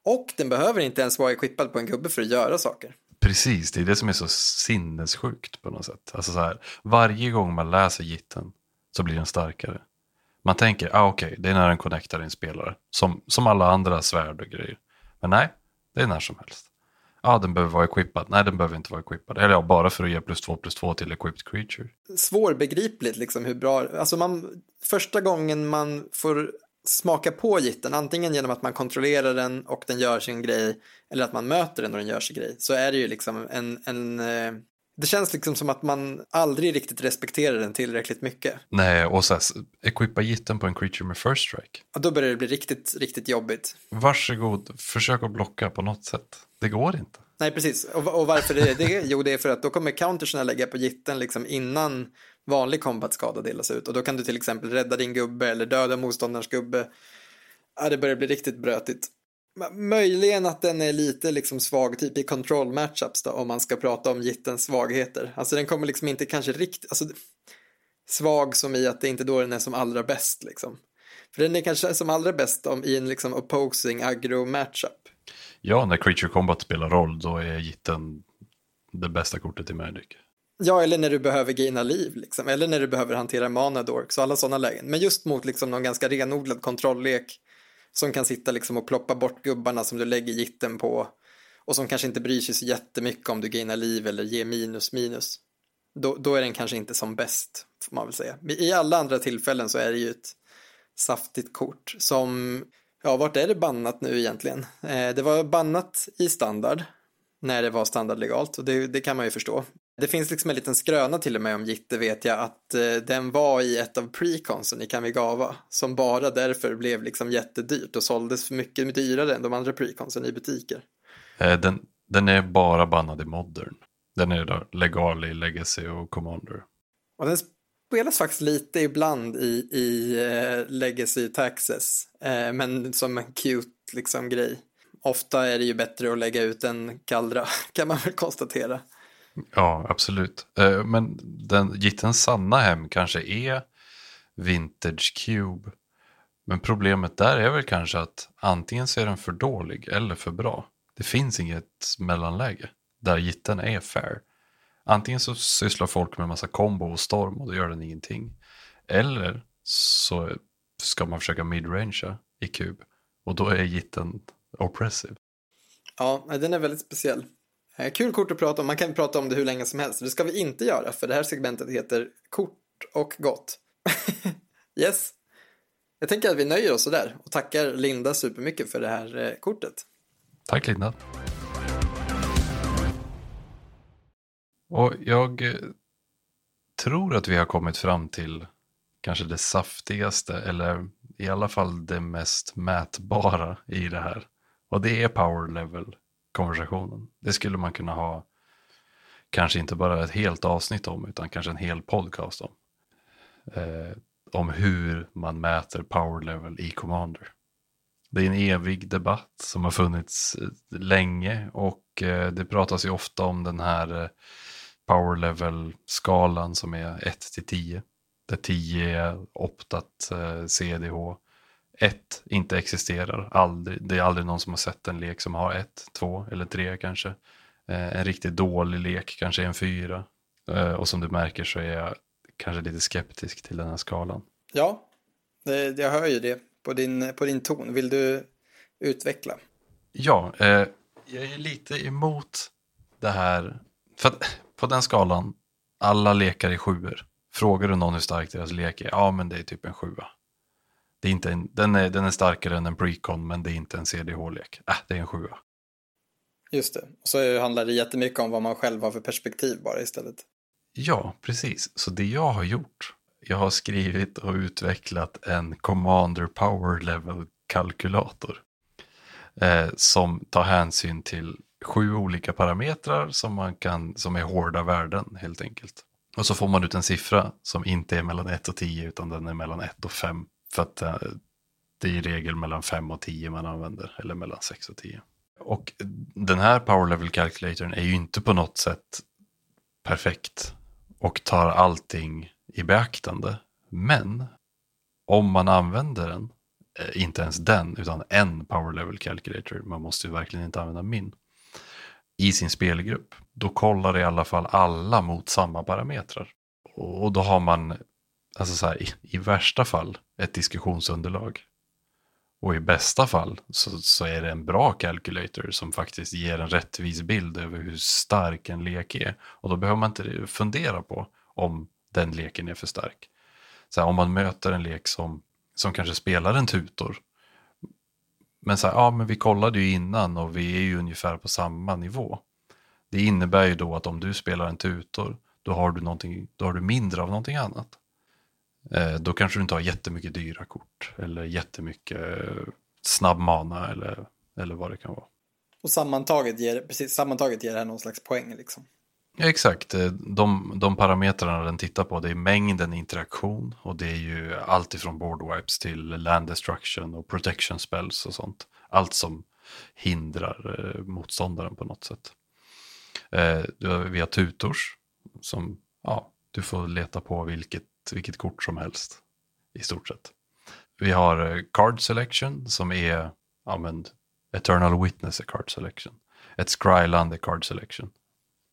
Och den behöver inte ens vara equippad på en gubbe för att göra saker. Precis, det är det som är så sinnessjukt på något sätt. Alltså så här, varje gång man läser gitten så blir den starkare. Man tänker, ah, okej, okay, det är när den connectar en spelare. Som, som alla andra svärd och grejer. Men nej, det är när som helst. Ja, ah, den behöver vara equippad. Nej, den behöver inte vara equippad. Eller ja, bara för att ge plus två plus två till equipped creature. Svårbegripligt liksom hur bra, alltså man, första gången man får smaka på gitten, antingen genom att man kontrollerar den och den gör sin grej, eller att man möter den och den gör sin grej, så är det ju liksom en, en eh, det känns liksom som att man aldrig riktigt respekterar den tillräckligt mycket. Nej, och så här, equippa gitten på en creature med first strike. Och då börjar det bli riktigt, riktigt jobbigt. Varsågod, försök att blocka på något sätt. Det går inte. Nej, precis. Och, och varför är det Jo, det är för att då kommer counterserna lägga på gitten liksom innan vanlig kombatskada delas ut. Och då kan du till exempel rädda din gubbe eller döda motståndarens gubbe. Ja, det börjar bli riktigt brötigt. Möjligen att den är lite liksom svag typ i control matchups då om man ska prata om jittens svagheter. Alltså den kommer liksom inte kanske riktigt, alltså svag som i att det inte då den är som allra bäst liksom. För den är kanske som allra bäst om i en liksom opposing aggro matchup. Ja, när Creature Combat spelar roll då är Jitten det bästa kortet i Magic. Ja, eller när du behöver gaina liv, liksom. eller när du behöver hantera mana dorks och alla sådana lägen. Men just mot liksom någon ganska renodlad kontrolllek som kan sitta liksom och ploppa bort gubbarna som du lägger jitten på och som kanske inte bryr sig så jättemycket om du gainar liv eller ger minus minus. Då, då är den kanske inte som bäst, får man väl säga. I alla andra tillfällen så är det ju ett saftigt kort som, ja, vart är det bannat nu egentligen? Eh, det var bannat i standard när det var standardlegalt och det, det kan man ju förstå. Det finns liksom en liten skröna till och med om Jitte vet jag att eh, den var i ett av preconsen i Kamigawa som bara därför blev liksom jättedyrt och såldes för mycket dyrare än de andra preconsen i butiker. Eh, den, den är bara bannad i modern. Den är då legal i Legacy och Commander. Och den spelas faktiskt lite ibland i, i uh, Legacy Taxes, uh, men som en cute liksom grej. Ofta är det ju bättre att lägga ut en kallra, kan man väl konstatera. Ja, absolut. Eh, men den Jittens sanna hem kanske är Vintage Cube. Men problemet där är väl kanske att antingen så är den för dålig eller för bra. Det finns inget mellanläge där Jitten är fair. Antingen så sysslar folk med massa kombo och storm och då gör den ingenting. Eller så ska man försöka midrangea i kub och då är Jitten oppressive. Ja, den är väldigt speciell. Eh, kul kort att prata om, man kan prata om det hur länge som helst. Det ska vi inte göra för det här segmentet heter kort och gott. yes. Jag tänker att vi nöjer oss sådär och tackar Linda supermycket för det här eh, kortet. Tack Linda. Och jag eh, tror att vi har kommit fram till kanske det saftigaste eller i alla fall det mest mätbara i det här. Och det är power level konversationen. Det skulle man kunna ha kanske inte bara ett helt avsnitt om utan kanske en hel podcast om. Eh, om hur man mäter power level i Commander. Det är en evig debatt som har funnits eh, länge och eh, det pratas ju ofta om den här eh, power level-skalan som är 1 till 10. Där 10 är optat eh, CDH. 1 inte existerar. Aldrig, det är aldrig någon som har sett en lek som har 1, 2 eller 3 kanske. En riktigt dålig lek kanske är en 4. Och som du märker så är jag kanske lite skeptisk till den här skalan. Ja, det, jag hör ju det på din, på din ton. Vill du utveckla? Ja, eh, jag är lite emot det här. För att på den skalan, alla lekar är sjuor. Frågar du någon hur stark deras lek är, ja men det är typ en sjua. Det är inte en, den, är, den är starkare än en precon men det är inte en CDH-lek. Äh, det är en sjua. Just det, så handlar det jättemycket om vad man själv har för perspektiv bara istället. Ja, precis. Så det jag har gjort, jag har skrivit och utvecklat en Commander Power Level kalkylator. Eh, som tar hänsyn till sju olika parametrar som, man kan, som är hårda värden helt enkelt. Och så får man ut en siffra som inte är mellan 1 och 10 utan den är mellan 1 och 5. För att eh, det är i regel mellan 5 och 10 man använder, eller mellan 6 och 10. Och den här Power Level Calculatorn är ju inte på något sätt perfekt och tar allting i beaktande. Men om man använder den, eh, inte ens den, utan en Power Level Calculator, man måste ju verkligen inte använda min, i sin spelgrupp, då kollar i alla fall alla mot samma parametrar. Och då har man, alltså så här, i, i värsta fall, ett diskussionsunderlag. Och i bästa fall så, så, är det en bra calculator som faktiskt ger en rättvis bild över hur stark en lek är. Och då behöver man inte fundera på om den leken är för stark. Så här, om man möter en lek som, som kanske spelar en tutor. Men så här, ja men vi kollade ju innan och vi är ju ungefär på samma nivå. Det innebär ju då att om du spelar en tutor, då har du, då har du mindre av någonting annat. Eh, då kanske du inte har jättemycket dyra kort eller jättemycket eh, snabb mana eller, eller vad det kan vara. Och sammantaget ger, precis, sammantaget ger det här någon slags poäng liksom. Ja, exakt, eh, de, de parametrarna den tittar på det är mängden interaktion och det är ju allt ifrån board wipes till land destruction och protection spells och sånt. Allt som hindrar eh, motståndaren på något sätt. Vi har tutors som ja, Du får leta på vilket, vilket kort som helst i stort sett. Vi har eh, Card Selection som är, ja men, Eternal Witness är Card Selection. Ett Skryland är Card Selection.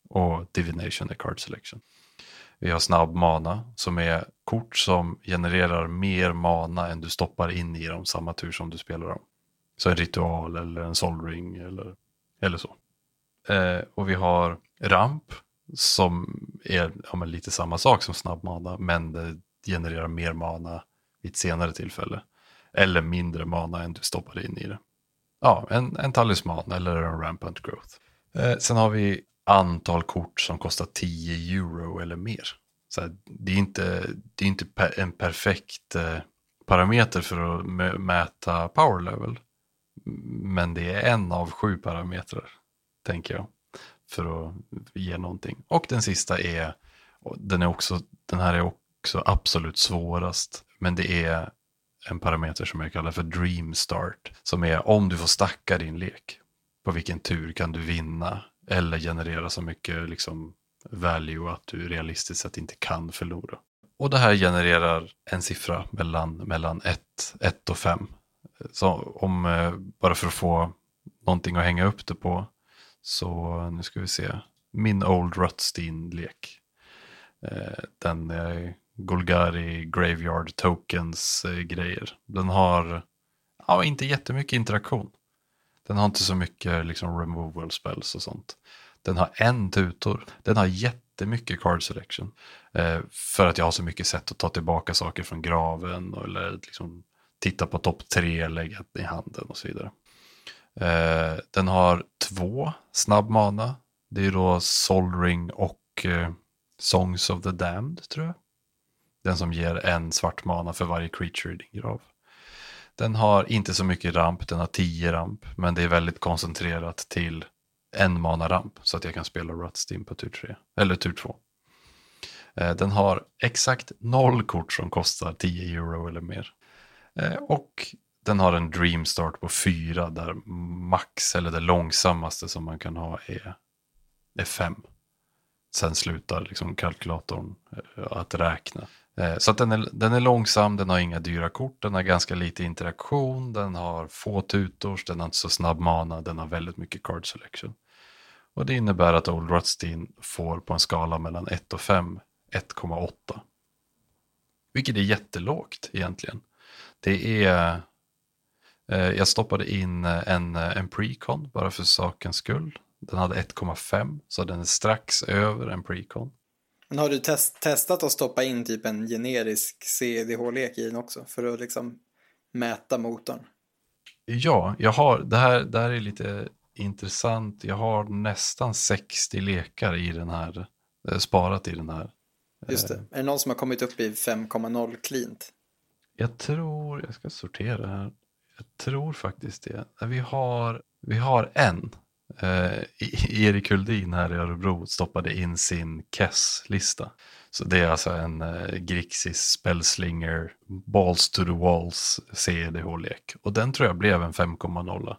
Och Divination är Card Selection. Vi har snabb mana som är kort som genererar mer mana än du stoppar in i dem samma tur som du spelar dem. Så en ritual eller en solring eller, eller så. Eh, och vi har ramp som är ja, lite samma sak som snabbmana men det genererar mer mana vid ett senare tillfälle. Eller mindre mana än du stoppar in i det. Ja, en, en talisman eller en rampant growth. Eh, sen har vi antal kort som kostar 10 euro eller mer. Så här, det är inte, det är inte per, en perfekt eh, parameter för att mäta power level. Men det är en av sju parametrar, tänker jag, för att ge någonting. Och den sista är, den, är också, den här är också absolut svårast, men det är en parameter som jag kallar för dream start, som är om du får stacka din lek, på vilken tur kan du vinna eller generera så mycket liksom, value att du realistiskt sett inte kan förlora. Och det här genererar en siffra mellan, mellan 1 och 5 så om, eh, bara för att få någonting att hänga upp det på. Så nu ska vi se. Min Old Rutstein-lek. Eh, den är Golgari Graveyard Tokens eh, grejer. Den har ja, inte jättemycket interaktion. Den har inte så mycket liksom, removal spells och sånt. Den har en tutor. Den har jättemycket card selection. Eh, för att jag har så mycket sätt att ta tillbaka saker från graven. Eller liksom titta på topp tre, lägga i handen och så vidare. Eh, den har två snabb mana. Det är då Solring och eh, Songs of the Damned tror jag. Den som ger en svart mana för varje creature i din grav. Den har inte så mycket ramp, den har tio ramp, men det är väldigt koncentrerat till en mana ramp så att jag kan spela Rutstim på tur 3, eller tur 2. Eh, den har exakt noll kort som kostar 10 euro eller mer. Eh, och den har en dream start på fyra där max eller det långsammaste som man kan ha är, är fem. Sen slutar liksom kalkylatorn eh, att räkna. Eh, så att den, är, den är långsam, den har inga dyra kort, den har ganska lite interaktion, den har få tutors, den har inte så snabb mana, den har väldigt mycket card selection. Och det innebär att Old Rutstein får på en skala mellan 1 och 5 1,8. Vilket är jättelågt egentligen. Det är... Eh, jag stoppade in en, en precon bara för sakens skull. Den hade 1,5 så den är strax över en precon. Men har du test, testat att stoppa in typ en generisk CDH-lek i den också för att liksom mäta motorn? Ja, jag har, det här, det här är lite intressant. Jag har nästan 60 lekar i den här, eh, sparat i den här. Just det. Är det någon som har kommit upp i 5,0 cleant? Jag tror, jag ska sortera här. Jag tror faktiskt det. Vi har, vi har en. Eh, e- Erik Huldin här i Örebro stoppade in sin Kess-lista. Så det är alltså en eh, Grixis Spellslinger Balls to the Walls CEDH-lek. Och den tror jag blev en 5,0.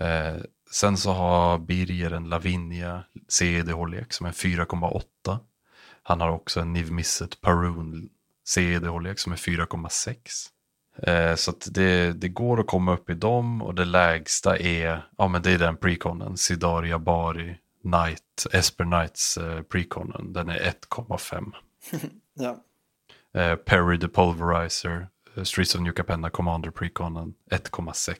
Eh, sen så har Birger en Lavinia CEDH-lek som är 4,8. Han har också en Niv Misset Paroon CED-lek som är 4,6. Eh, så det, det går att komma upp i dem och det lägsta är, ja men det är den preconen, Sidaria Bari Knight, Esper Knights eh, preconen, den är 1,5. ja. Eh, Perry the Pulverizer, Streets of New Capenna Commander preconen 1,6.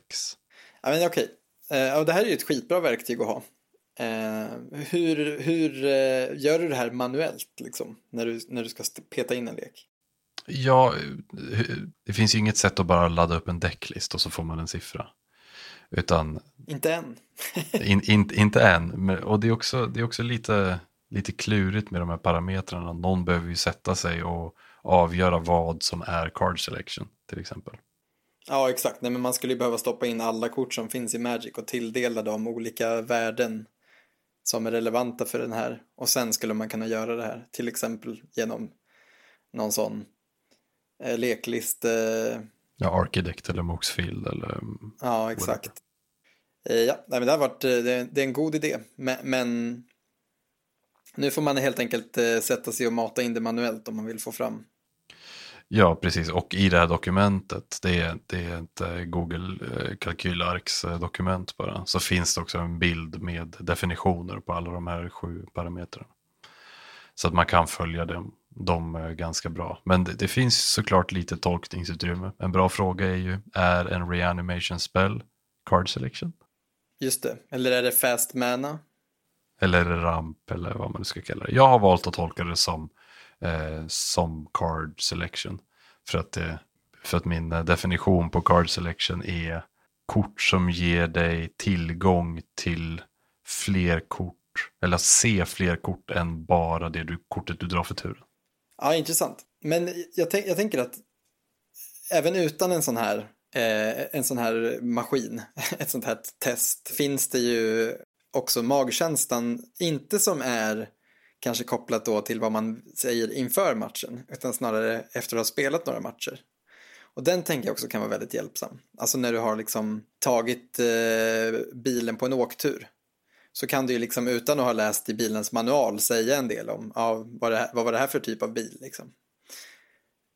Ja men okej, eh, och det här är ju ett skitbra verktyg att ha. Hur hur gör du det här manuellt liksom, när du, när du ska peta in en lek? Ja, det finns ju inget sätt att bara ladda upp en decklist och så får man en siffra. Utan... Inte än. in, in, inte än, och det är också, det är också lite, lite klurigt med de här parametrarna. Någon behöver ju sätta sig och avgöra vad som är card selection till exempel. Ja, exakt. Nej, men man skulle ju behöva stoppa in alla kort som finns i Magic och tilldela dem olika värden som är relevanta för den här. Och sen skulle man kunna göra det här, till exempel genom någon sån leklist. Eh... Ja, Archidect eller Moxfield eller... Ja, exakt. Eh, ja, nej, men det har varit, eh, det, är en god idé. Men, men Nu får man helt enkelt eh, sätta sig och mata in det manuellt om man vill få fram. Ja, precis. Och i det här dokumentet, det är, det är ett eh, Google eh, kalkylarks eh, dokument bara, så finns det också en bild med definitioner på alla de här sju parametrarna. Så att man kan följa dem, dem eh, ganska bra. Men det, det finns såklart lite tolkningsutrymme. En bra fråga är ju, är en reanimation spell card selection? Just det, eller är det fast mana? Eller ramp eller vad man nu ska kalla det. Jag har valt att tolka det som, eh, som card selection. För att, det, för att min eh, definition på card selection är kort som ger dig tillgång till fler kort. Eller se fler kort än bara det du, kortet du drar för turen. Ja, intressant. Men jag, tänk, jag tänker att även utan en sån här eh, en sån här maskin, ett sånt här test, finns det ju också magkänslan, inte som är kanske kopplat då till vad man säger inför matchen, utan snarare efter att ha spelat några matcher. Och den tänker jag också kan vara väldigt hjälpsam. Alltså när du har liksom tagit eh, bilen på en åktur så kan du ju liksom utan att ha läst i bilens manual säga en del om ja, vad, det här, vad var det här för typ av bil. Liksom.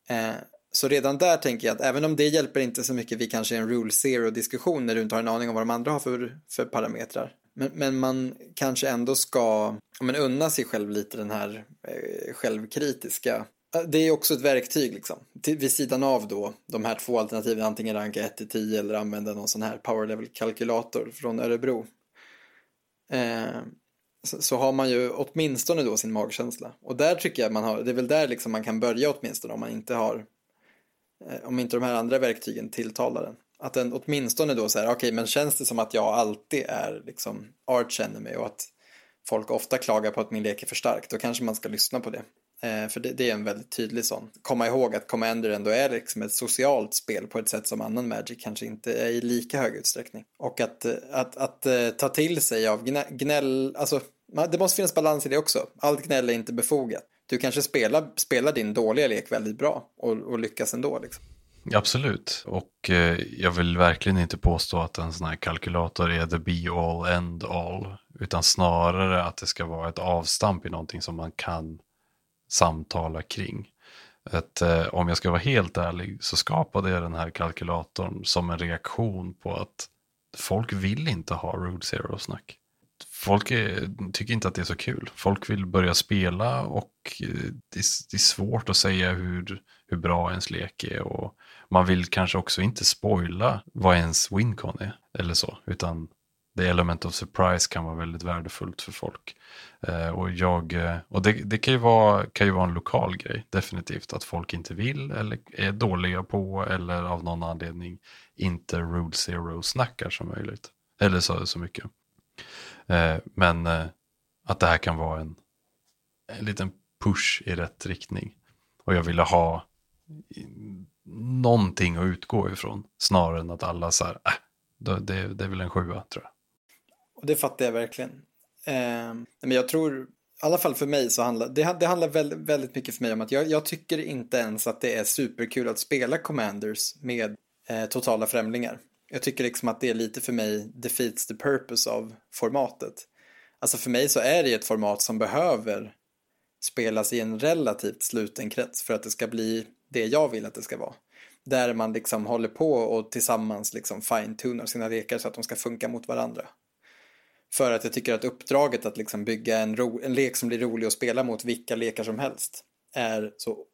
Eh, så redan där tänker jag att även om det hjälper inte så mycket vid kanske en rule zero diskussion när du inte har en aning om vad de andra har för, för parametrar. Men, men man kanske ändå ska men unna sig själv lite den här eh, självkritiska. Eh, det är också ett verktyg liksom. Till, vid sidan av då de här två alternativen, antingen ranka 1 till 10 eller använda någon sån här power level kalkylator från Örebro. Eh, så, så, har man ju åtminstone då sin magkänsla. Och där tycker jag man har, det är väl där liksom man kan börja åtminstone om man inte har, eh, om inte de här andra verktygen tilltalar den. Att den åtminstone då säger, okej okay, men känns det som att jag alltid är liksom arch enemy och att folk ofta klagar på att min lek är för stark, då kanske man ska lyssna på det. Eh, för det, det, är en väldigt tydlig sån. Komma ihåg att Commander ändå är liksom ett socialt spel på ett sätt som annan Magic kanske inte är i lika hög utsträckning. Och att, eh, att, att, att ta till sig av gnäll, alltså det måste finnas balans i det också. Allt gnäll är inte befogat. Du kanske spelar, spelar din dåliga lek väldigt bra och, och lyckas ändå. Liksom. Absolut, och eh, jag vill verkligen inte påstå att en sån här kalkylator är the be all end all, utan snarare att det ska vara ett avstamp i någonting som man kan samtala kring. Att, eh, om jag ska vara helt ärlig så skapade jag den här kalkylatorn som en reaktion på att folk vill inte ha Road Zero-snack. Folk är, tycker inte att det är så kul. Folk vill börja spela och eh, det är, det är svårt att säga hur, hur bra ens lek är. Och man vill kanske också inte spoila vad ens wincon är eller så, utan the element of surprise kan vara väldigt värdefullt för folk. Eh, och jag, eh, och det, det, kan, ju vara, kan ju vara en lokal grej, definitivt, att folk inte vill eller är dåliga på eller av någon anledning inte Rule Zero snackar så möjligt. Eller så, så mycket. Eh, men eh, att det här kan vara en, en liten push i rätt riktning. Och jag ville ha någonting att utgå ifrån snarare än att alla så här, äh, det, det är väl en sjua tror jag. Och det fattar jag verkligen. Eh, men jag tror, i alla fall för mig så handlar det, det handlar väldigt, väldigt mycket för mig om att jag, jag, tycker inte ens att det är superkul att spela Commanders med eh, totala främlingar. Jag tycker liksom att det är lite för mig defeats the purpose av formatet. Alltså för mig så är det ett format som behöver spelas i en relativt sluten krets för att det ska bli det jag vill att det ska vara. Där man liksom håller på och tillsammans liksom fine-tunar sina lekar så att de ska funka mot varandra. För att jag tycker att uppdraget att liksom bygga en, ro, en lek som blir rolig att spela mot vilka lekar som helst är så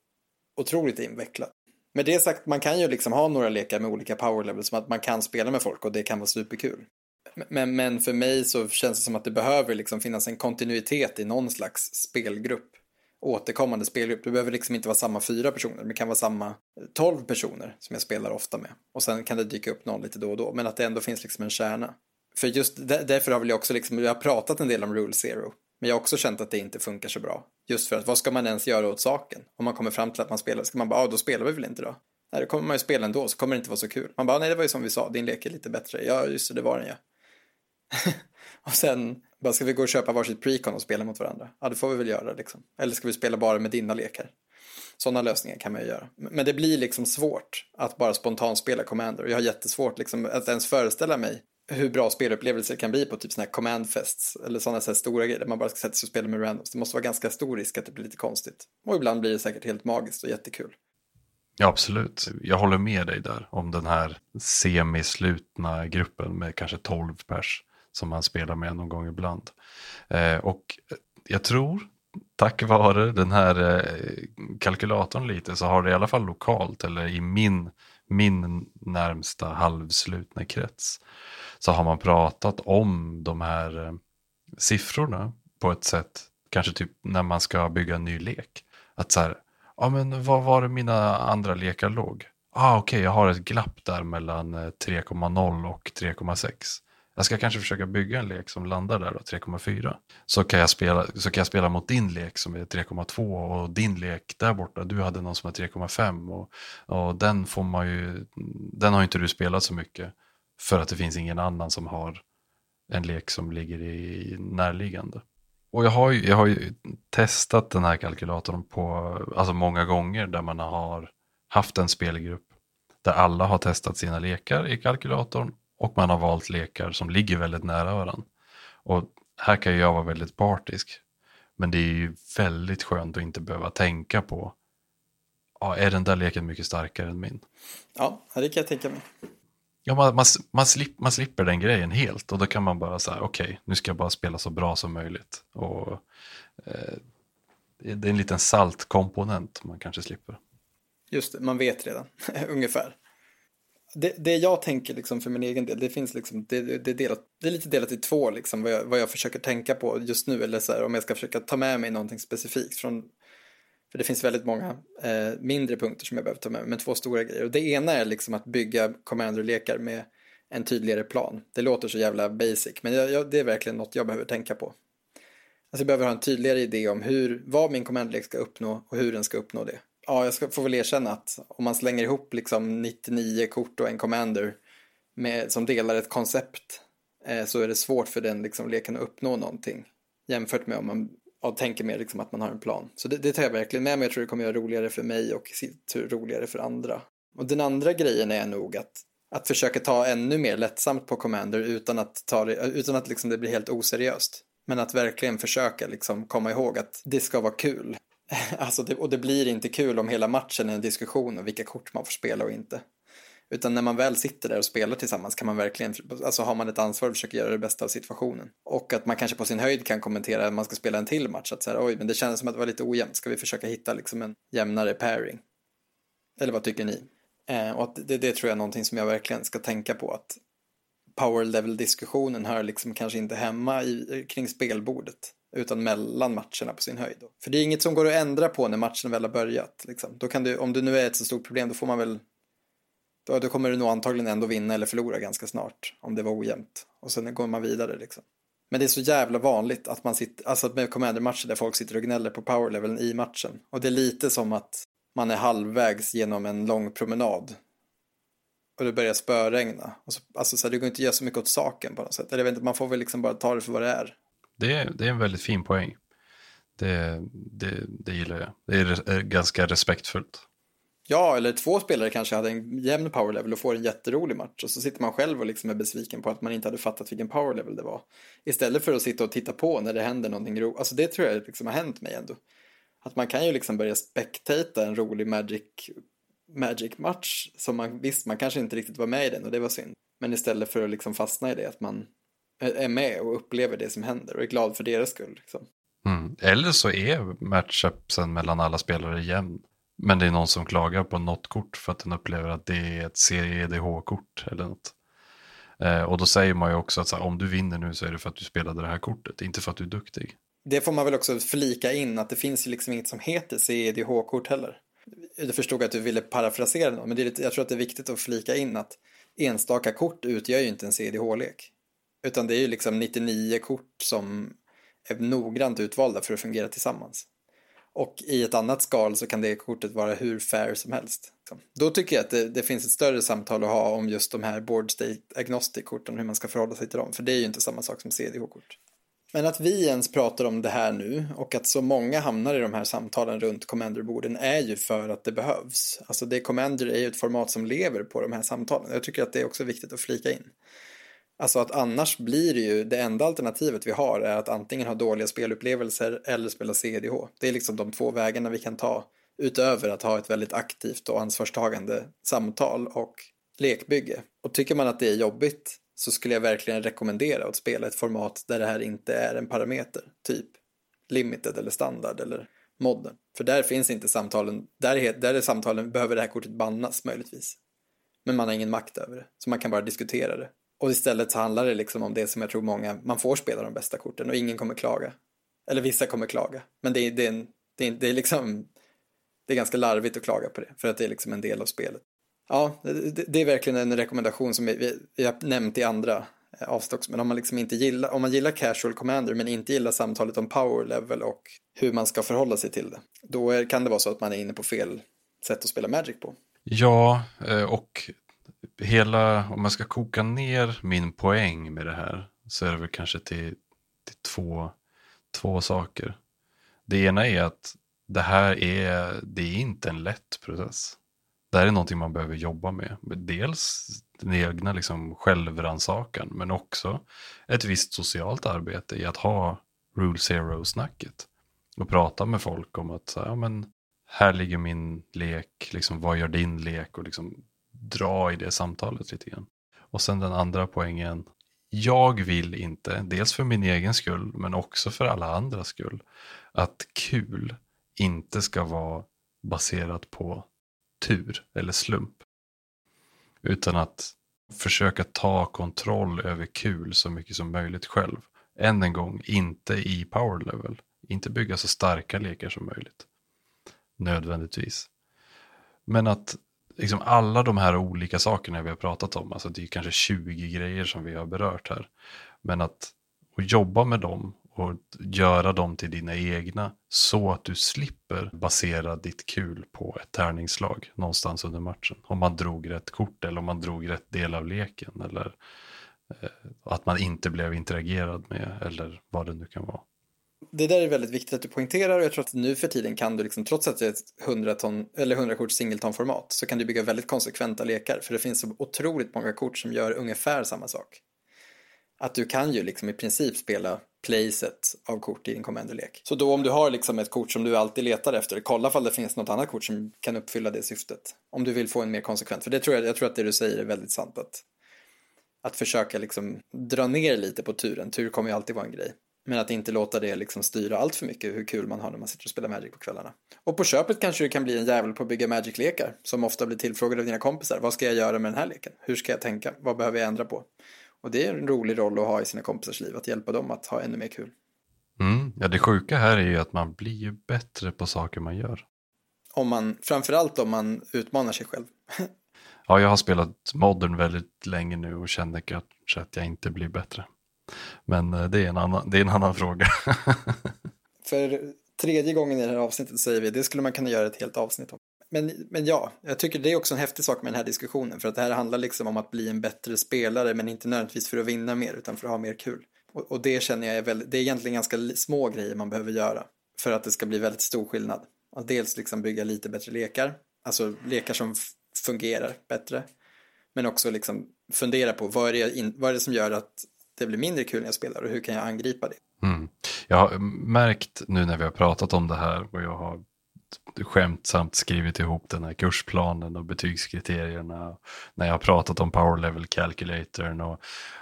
otroligt invecklat. Med det sagt, man kan ju liksom ha några lekar med olika power levels som att man kan spela med folk och det kan vara superkul. Men, men för mig så känns det som att det behöver liksom finnas en kontinuitet i någon slags spelgrupp. Återkommande spelgrupp. Det behöver liksom inte vara samma fyra personer. Det kan vara samma tolv personer som jag spelar ofta med. Och sen kan det dyka upp någon lite då och då. Men att det ändå finns liksom en kärna. För just därför har väl jag också liksom, vi har pratat en del om Rule Zero. Men jag har också känt att det inte funkar så bra. Just för att vad ska man ens göra åt saken? Om man kommer fram till att man spelar, ska man bara, ja då spelar vi väl inte då? Nej, då kommer man ju spela ändå, så kommer det inte vara så kul. Man bara, nej det var ju som vi sa, din lek är lite bättre. Ja, just det, det var den ja. och sen, bara ska vi gå och köpa varsitt precon och spela mot varandra? Ja, det får vi väl göra liksom. Eller ska vi spela bara med dina lekar? Sådana lösningar kan man ju göra. Men det blir liksom svårt att bara spontanspela Commander. Jag har jättesvårt liksom att ens föreställa mig hur bra spelupplevelser kan bli på typ sådana här command fests eller sådana här stora grejer där man bara ska sätta sig och spela med randoms. Det måste vara ganska stor risk att det blir lite konstigt. Och ibland blir det säkert helt magiskt och jättekul. Ja, absolut. Jag håller med dig där om den här semislutna gruppen med kanske 12 pers som man spelar med någon gång ibland. Eh, och jag tror, tack vare den här eh, kalkylatorn lite, så har det i alla fall lokalt, eller i min, min närmsta halvslutna krets, så har man pratat om de här eh, siffrorna på ett sätt, kanske typ när man ska bygga en ny lek. Att så här, ja men vad var det mina andra lekar låg? Ah, Okej, okay, jag har ett glapp där mellan eh, 3,0 och 3,6. Jag ska kanske försöka bygga en lek som landar där då, 3,4. Så, kan jag spela, så kan jag spela mot din lek som är 3,2 och din lek där borta, du hade någon som är 3,5 och, och den får man ju, den har inte du spelat så mycket för att det finns ingen annan som har en lek som ligger i närliggande. Och jag har, ju, jag har ju testat den här kalkylatorn på alltså många gånger där man har haft en spelgrupp där alla har testat sina lekar i kalkylatorn och man har valt lekar som ligger väldigt nära varandra. Och här kan jag vara väldigt partisk. Men det är ju väldigt skönt att inte behöva tänka på ja, är den där leken mycket starkare än min? Ja, det kan jag tänka mig. Ja, man, man, man, slip, man slipper den grejen helt och då kan man bara säga okej, okay, nu ska jag bara spela så bra som möjligt. Och, eh, det är en liten saltkomponent man kanske slipper. Just det, man vet redan ungefär det, det jag tänker liksom för min egen del, det finns liksom, det, det, är, delat, det är lite delat i två liksom vad jag, vad jag försöker tänka på just nu eller så här, om jag ska försöka ta med mig någonting specifikt från för det finns väldigt många eh, mindre punkter som jag behöver ta med mig, men två stora grejer. Och det ena är liksom att bygga Commander-lekar med en tydligare plan. Det låter så jävla basic, men jag, jag, det är verkligen något jag behöver tänka på. Alltså jag behöver ha en tydligare idé om hur, vad min commander ska uppnå och hur den ska uppnå det ja, jag ska, får väl erkänna att om man slänger ihop liksom 99 kort och en commander med, som delar ett koncept eh, så är det svårt för den liksom, leken att uppnå någonting jämfört med om man ja, tänker mer liksom, att man har en plan. Så det, det tar jag verkligen med mig. Jag tror det kommer göra roligare för mig och i tur roligare för andra. Och den andra grejen är nog att, att försöka ta ännu mer lättsamt på commander utan att, ta det, utan att liksom det blir helt oseriöst. Men att verkligen försöka liksom komma ihåg att det ska vara kul. Alltså det, och det blir inte kul om hela matchen är en diskussion om vilka kort man får spela och inte. Utan när man väl sitter där och spelar tillsammans kan man verkligen, alltså har man ett ansvar att försöka göra det bästa av situationen. Och att man kanske på sin höjd kan kommentera att man ska spela en till match, att säga oj men det kändes som att det var lite ojämnt, ska vi försöka hitta liksom en jämnare pairing? Eller vad tycker ni? Eh, och att det, det tror jag är någonting som jag verkligen ska tänka på, att power level-diskussionen hör liksom kanske inte hemma i, eh, kring spelbordet utan mellan matcherna på sin höjd. För det är inget som går att ändra på när matchen väl har börjat. Liksom. Då kan du, om det nu är ett så stort problem, då får man väl då, då kommer du nog antagligen ändå vinna eller förlora ganska snart om det var ojämnt. Och sen går man vidare liksom. Men det är så jävla vanligt att man sitter, alltså med commander-matcher där folk sitter och gnäller på powerleveln i matchen. Och det är lite som att man är halvvägs genom en lång promenad. Och det börjar spöregna. Och så, alltså så här, det går inte att göra så mycket åt saken på något sätt. Eller jag vet inte, man får väl liksom bara ta det för vad det är. Det är, det är en väldigt fin poäng. Det, det, det gillar jag. Det är ganska respektfullt. Ja, eller två spelare kanske hade en jämn power level och får en jätterolig match och så sitter man själv och liksom är besviken på att man inte hade fattat vilken power level det var. Istället för att sitta och titta på när det händer någonting roligt. Alltså det tror jag liksom har hänt mig ändå. Att man kan ju liksom börja spektata en rolig Magic, Magic match som man visst, man kanske inte riktigt var med i den och det var synd. Men istället för att liksom fastna i det, att man är med och upplever det som händer och är glad för deras skull. Liksom. Mm. Eller så är matchupsen mellan alla spelare jämn. Men det är någon som klagar på något kort för att den upplever att det är ett CEDH-kort eller något. Eh, och då säger man ju också att här, om du vinner nu så är det för att du spelade det här kortet, inte för att du är duktig. Det får man väl också flika in att det finns ju liksom inget som heter CEDH-kort heller. Jag förstod att du ville parafrasera det, men det är jag tror att det är viktigt att flika in att enstaka kort utgör ju inte en CEDH-lek. Utan det är ju liksom 99 kort som är noggrant utvalda för att fungera tillsammans. Och i ett annat skal så kan det kortet vara hur fair som helst. Liksom. Då tycker jag att det, det finns ett större samtal att ha om just de här board state agnostic-korten, hur man ska förhålla sig till dem. För det är ju inte samma sak som CDH-kort. Men att vi ens pratar om det här nu och att så många hamnar i de här samtalen runt Commander-borden är ju för att det behövs. Alltså det Commander är ju ett format som lever på de här samtalen. Jag tycker att det är också viktigt att flika in. Alltså att annars blir det ju, det enda alternativet vi har är att antingen ha dåliga spelupplevelser eller spela CDH. Det är liksom de två vägarna vi kan ta utöver att ha ett väldigt aktivt och ansvarstagande samtal och lekbygge. Och tycker man att det är jobbigt så skulle jag verkligen rekommendera att spela ett format där det här inte är en parameter, typ limited eller standard eller modden. För där finns inte samtalen, där är, där är samtalen, behöver det här kortet bannas möjligtvis. Men man har ingen makt över det, så man kan bara diskutera det. Och istället så handlar det liksom om det som jag tror många, man får spela de bästa korten och ingen kommer klaga. Eller vissa kommer klaga, men det är, det är, en, det är, det är liksom, det är ganska larvigt att klaga på det, för att det är liksom en del av spelet. Ja, det, det är verkligen en rekommendation som vi, vi har nämnt i andra eh, avstocks. men om man liksom inte gillar, om man gillar casual commander men inte gillar samtalet om power level och hur man ska förhålla sig till det, då är, kan det vara så att man är inne på fel sätt att spela Magic på. Ja, eh, och hela, om man ska koka ner min poäng med det här så är det väl kanske till, till två, två saker. Det ena är att det här är, det är inte en lätt process. Det här är någonting man behöver jobba med. Dels den egna liksom självrannsakan men också ett visst socialt arbete i att ha Rule Zero-snacket. Och prata med folk om att ja, men, här ligger min lek, liksom, vad gör din lek och liksom dra i det samtalet lite grann. Och sen den andra poängen, jag vill inte, dels för min egen skull men också för alla andras skull, att kul inte ska vara baserat på tur eller slump. Utan att försöka ta kontroll över kul så mycket som möjligt själv. Än en gång, inte i power level. Inte bygga så starka lekar som möjligt. Nödvändigtvis. Men att liksom alla de här olika sakerna vi har pratat om, alltså det är kanske 20 grejer som vi har berört här. Men att, att jobba med dem och göra dem till dina egna så att du slipper basera ditt kul på ett tärningsslag någonstans under matchen. Om man drog rätt kort eller om man drog rätt del av leken eller eh, att man inte blev interagerad med eller vad det nu kan vara. Det där är väldigt viktigt att du poängterar och jag tror att nu för tiden kan du liksom, trots att det är ett 100, ton, eller 100 kort singelton-format så kan du bygga väldigt konsekventa lekar för det finns så otroligt många kort som gör ungefär samma sak. Att du kan ju liksom i princip spela playset av kort i din commanderlek. Så då om du har liksom ett kort som du alltid letar efter, kolla ifall det finns något annat kort som kan uppfylla det syftet. Om du vill få en mer konsekvent, för det tror jag, jag tror att det du säger är väldigt sant. Att, att försöka liksom dra ner lite på turen, tur kommer ju alltid vara en grej. Men att inte låta det liksom styra allt för mycket hur kul man har när man sitter och spelar Magic på kvällarna. Och på köpet kanske du kan bli en jävel på att bygga Magic-lekar som ofta blir tillfrågade av dina kompisar. Vad ska jag göra med den här leken? Hur ska jag tänka? Vad behöver jag ändra på? Och det är en rolig roll att ha i sina kompisars liv, att hjälpa dem att ha ännu mer kul. Mm, ja, det sjuka här är ju att man blir ju bättre på saker man gör. Om man, framförallt om man utmanar sig själv. ja, jag har spelat modern väldigt länge nu och känner kanske att jag inte blir bättre. Men eh, det är en annan, det är en annan fråga. För tredje gången i det här avsnittet säger vi, det skulle man kunna göra ett helt avsnitt om. Men, men ja, jag tycker det är också en häftig sak med den här diskussionen för att det här handlar liksom om att bli en bättre spelare men inte nödvändigtvis för att vinna mer utan för att ha mer kul. Och, och det känner jag är väldigt, det är egentligen ganska små grejer man behöver göra för att det ska bli väldigt stor skillnad. Att dels liksom bygga lite bättre lekar, alltså lekar som fungerar bättre. Men också liksom fundera på vad är, det in, vad är det som gör att det blir mindre kul när jag spelar och hur kan jag angripa det? Mm. Jag har märkt nu när vi har pratat om det här och jag har skämtsamt skrivit ihop den här kursplanen och betygskriterierna. När jag har pratat om power level calculatorn och,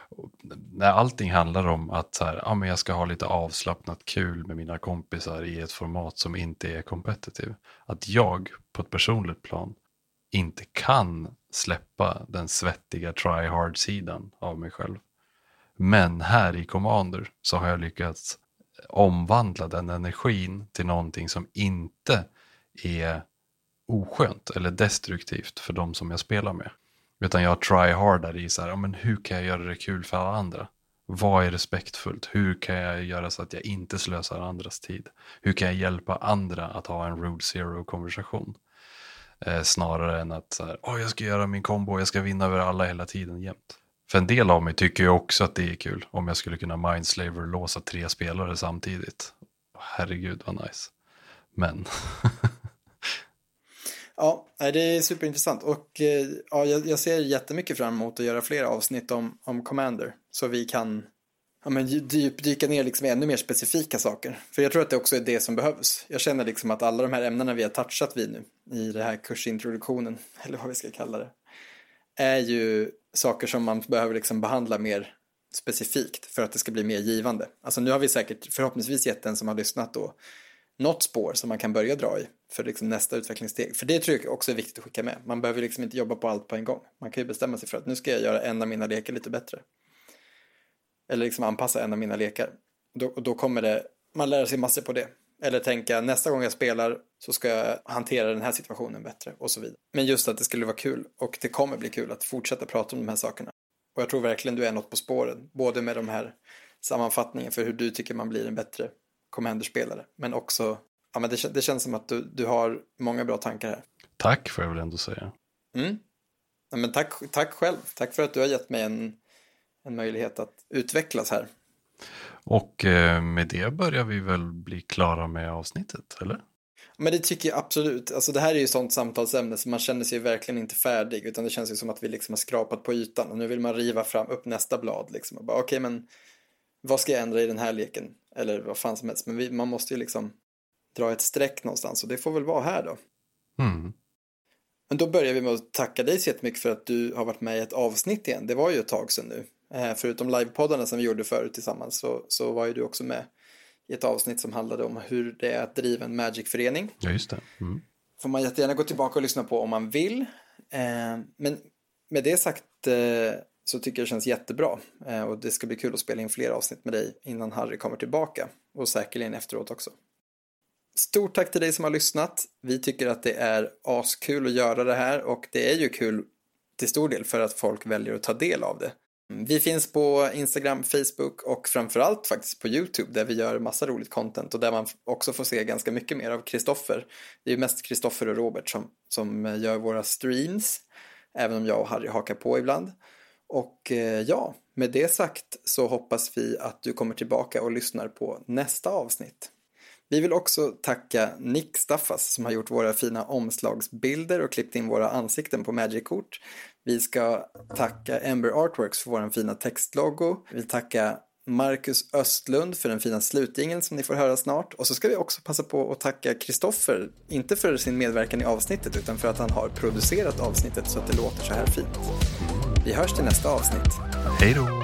och när allting handlar om att så här, ja, men jag ska ha lite avslappnat kul med mina kompisar i ett format som inte är competitive. Att jag på ett personligt plan inte kan släppa den svettiga try hard-sidan av mig själv. Men här i Commander så har jag lyckats omvandla den energin till någonting som inte är oskönt eller destruktivt för de som jag spelar med. Utan jag try hardare i så här, ja, men hur kan jag göra det kul för alla andra? Vad är respektfullt? Hur kan jag göra så att jag inte slösar andras tid? Hur kan jag hjälpa andra att ha en Rule Zero-konversation? Eh, snarare än att så här, oh, jag ska göra min kombo, jag ska vinna över alla hela tiden jämt. För en del av mig tycker ju också att det är kul om jag skulle kunna mindslaver låsa tre spelare samtidigt. Herregud vad nice. Men Ja, det är superintressant och eh, ja, jag, ser jättemycket fram emot att göra fler avsnitt om, om Commander. Så vi kan ja, men djupdyka ner liksom i ännu mer specifika saker. För jag tror att det också är det som behövs. Jag känner liksom att alla de här ämnena vi har touchat vid nu i den här kursintroduktionen, eller vad vi ska kalla det, är ju saker som man behöver liksom behandla mer specifikt för att det ska bli mer givande. Alltså nu har vi säkert förhoppningsvis gett den som har lyssnat då något spår som man kan börja dra i för liksom nästa utvecklingssteg. För det tror jag också är viktigt att skicka med. Man behöver liksom inte jobba på allt på en gång. Man kan ju bestämma sig för att nu ska jag göra en av mina lekar lite bättre. Eller liksom anpassa en av mina lekar. Då, då kommer det, man lär sig massor på det. Eller tänka nästa gång jag spelar så ska jag hantera den här situationen bättre och så vidare. Men just att det skulle vara kul och det kommer bli kul att fortsätta prata om de här sakerna. Och jag tror verkligen du är något på spåren, både med de här sammanfattningen för hur du tycker man blir en bättre Commander-spelare, men också, ja men det, det känns som att du, du har många bra tankar här. Tack får jag väl ändå säga. Mm. Ja, men tack, tack själv, tack för att du har gett mig en, en möjlighet att utvecklas här. Och eh, med det börjar vi väl bli klara med avsnittet, eller? Men det tycker jag absolut. Alltså det här är ju sånt samtalsämne så man känner sig verkligen inte färdig utan det känns ju som att vi liksom har skrapat på ytan och nu vill man riva fram upp nästa blad liksom och bara okej okay, men vad ska jag ändra i den här leken eller vad fan som helst men vi, man måste ju liksom dra ett streck någonstans och det får väl vara här då. Mm. Men då börjar vi med att tacka dig så jättemycket för att du har varit med i ett avsnitt igen. Det var ju ett tag sedan nu. Eh, förutom livepoddarna som vi gjorde förut tillsammans så, så var ju du också med i ett avsnitt som handlade om hur det är att driva en Magic-förening. Ja, just det. Mm. Får man jättegärna gå tillbaka och lyssna på om man vill. Eh, men med det sagt eh, så tycker jag det känns jättebra. Eh, och det ska bli kul att spela in fler avsnitt med dig innan Harry kommer tillbaka. Och säkerligen efteråt också. Stort tack till dig som har lyssnat. Vi tycker att det är askul att göra det här och det är ju kul till stor del för att folk väljer att ta del av det. Vi finns på Instagram, Facebook och framförallt faktiskt på YouTube där vi gör massa roligt content och där man också får se ganska mycket mer av Kristoffer. Det är ju mest Kristoffer och Robert som, som eh, gör våra streams, även om jag och Harry hakar på ibland. Och eh, ja, med det sagt så hoppas vi att du kommer tillbaka och lyssnar på nästa avsnitt. Vi vill också tacka Nick Staffas som har gjort våra fina omslagsbilder och klippt in våra ansikten på Magic-kort. Vi ska tacka Ember Artworks för vår fina textlogo. Vi vill tacka Marcus Östlund för den fina slutingen som ni får höra snart. Och så ska vi också passa på att tacka Kristoffer, inte för sin medverkan i avsnittet utan för att han har producerat avsnittet så att det låter så här fint. Vi hörs till nästa avsnitt. Hej då!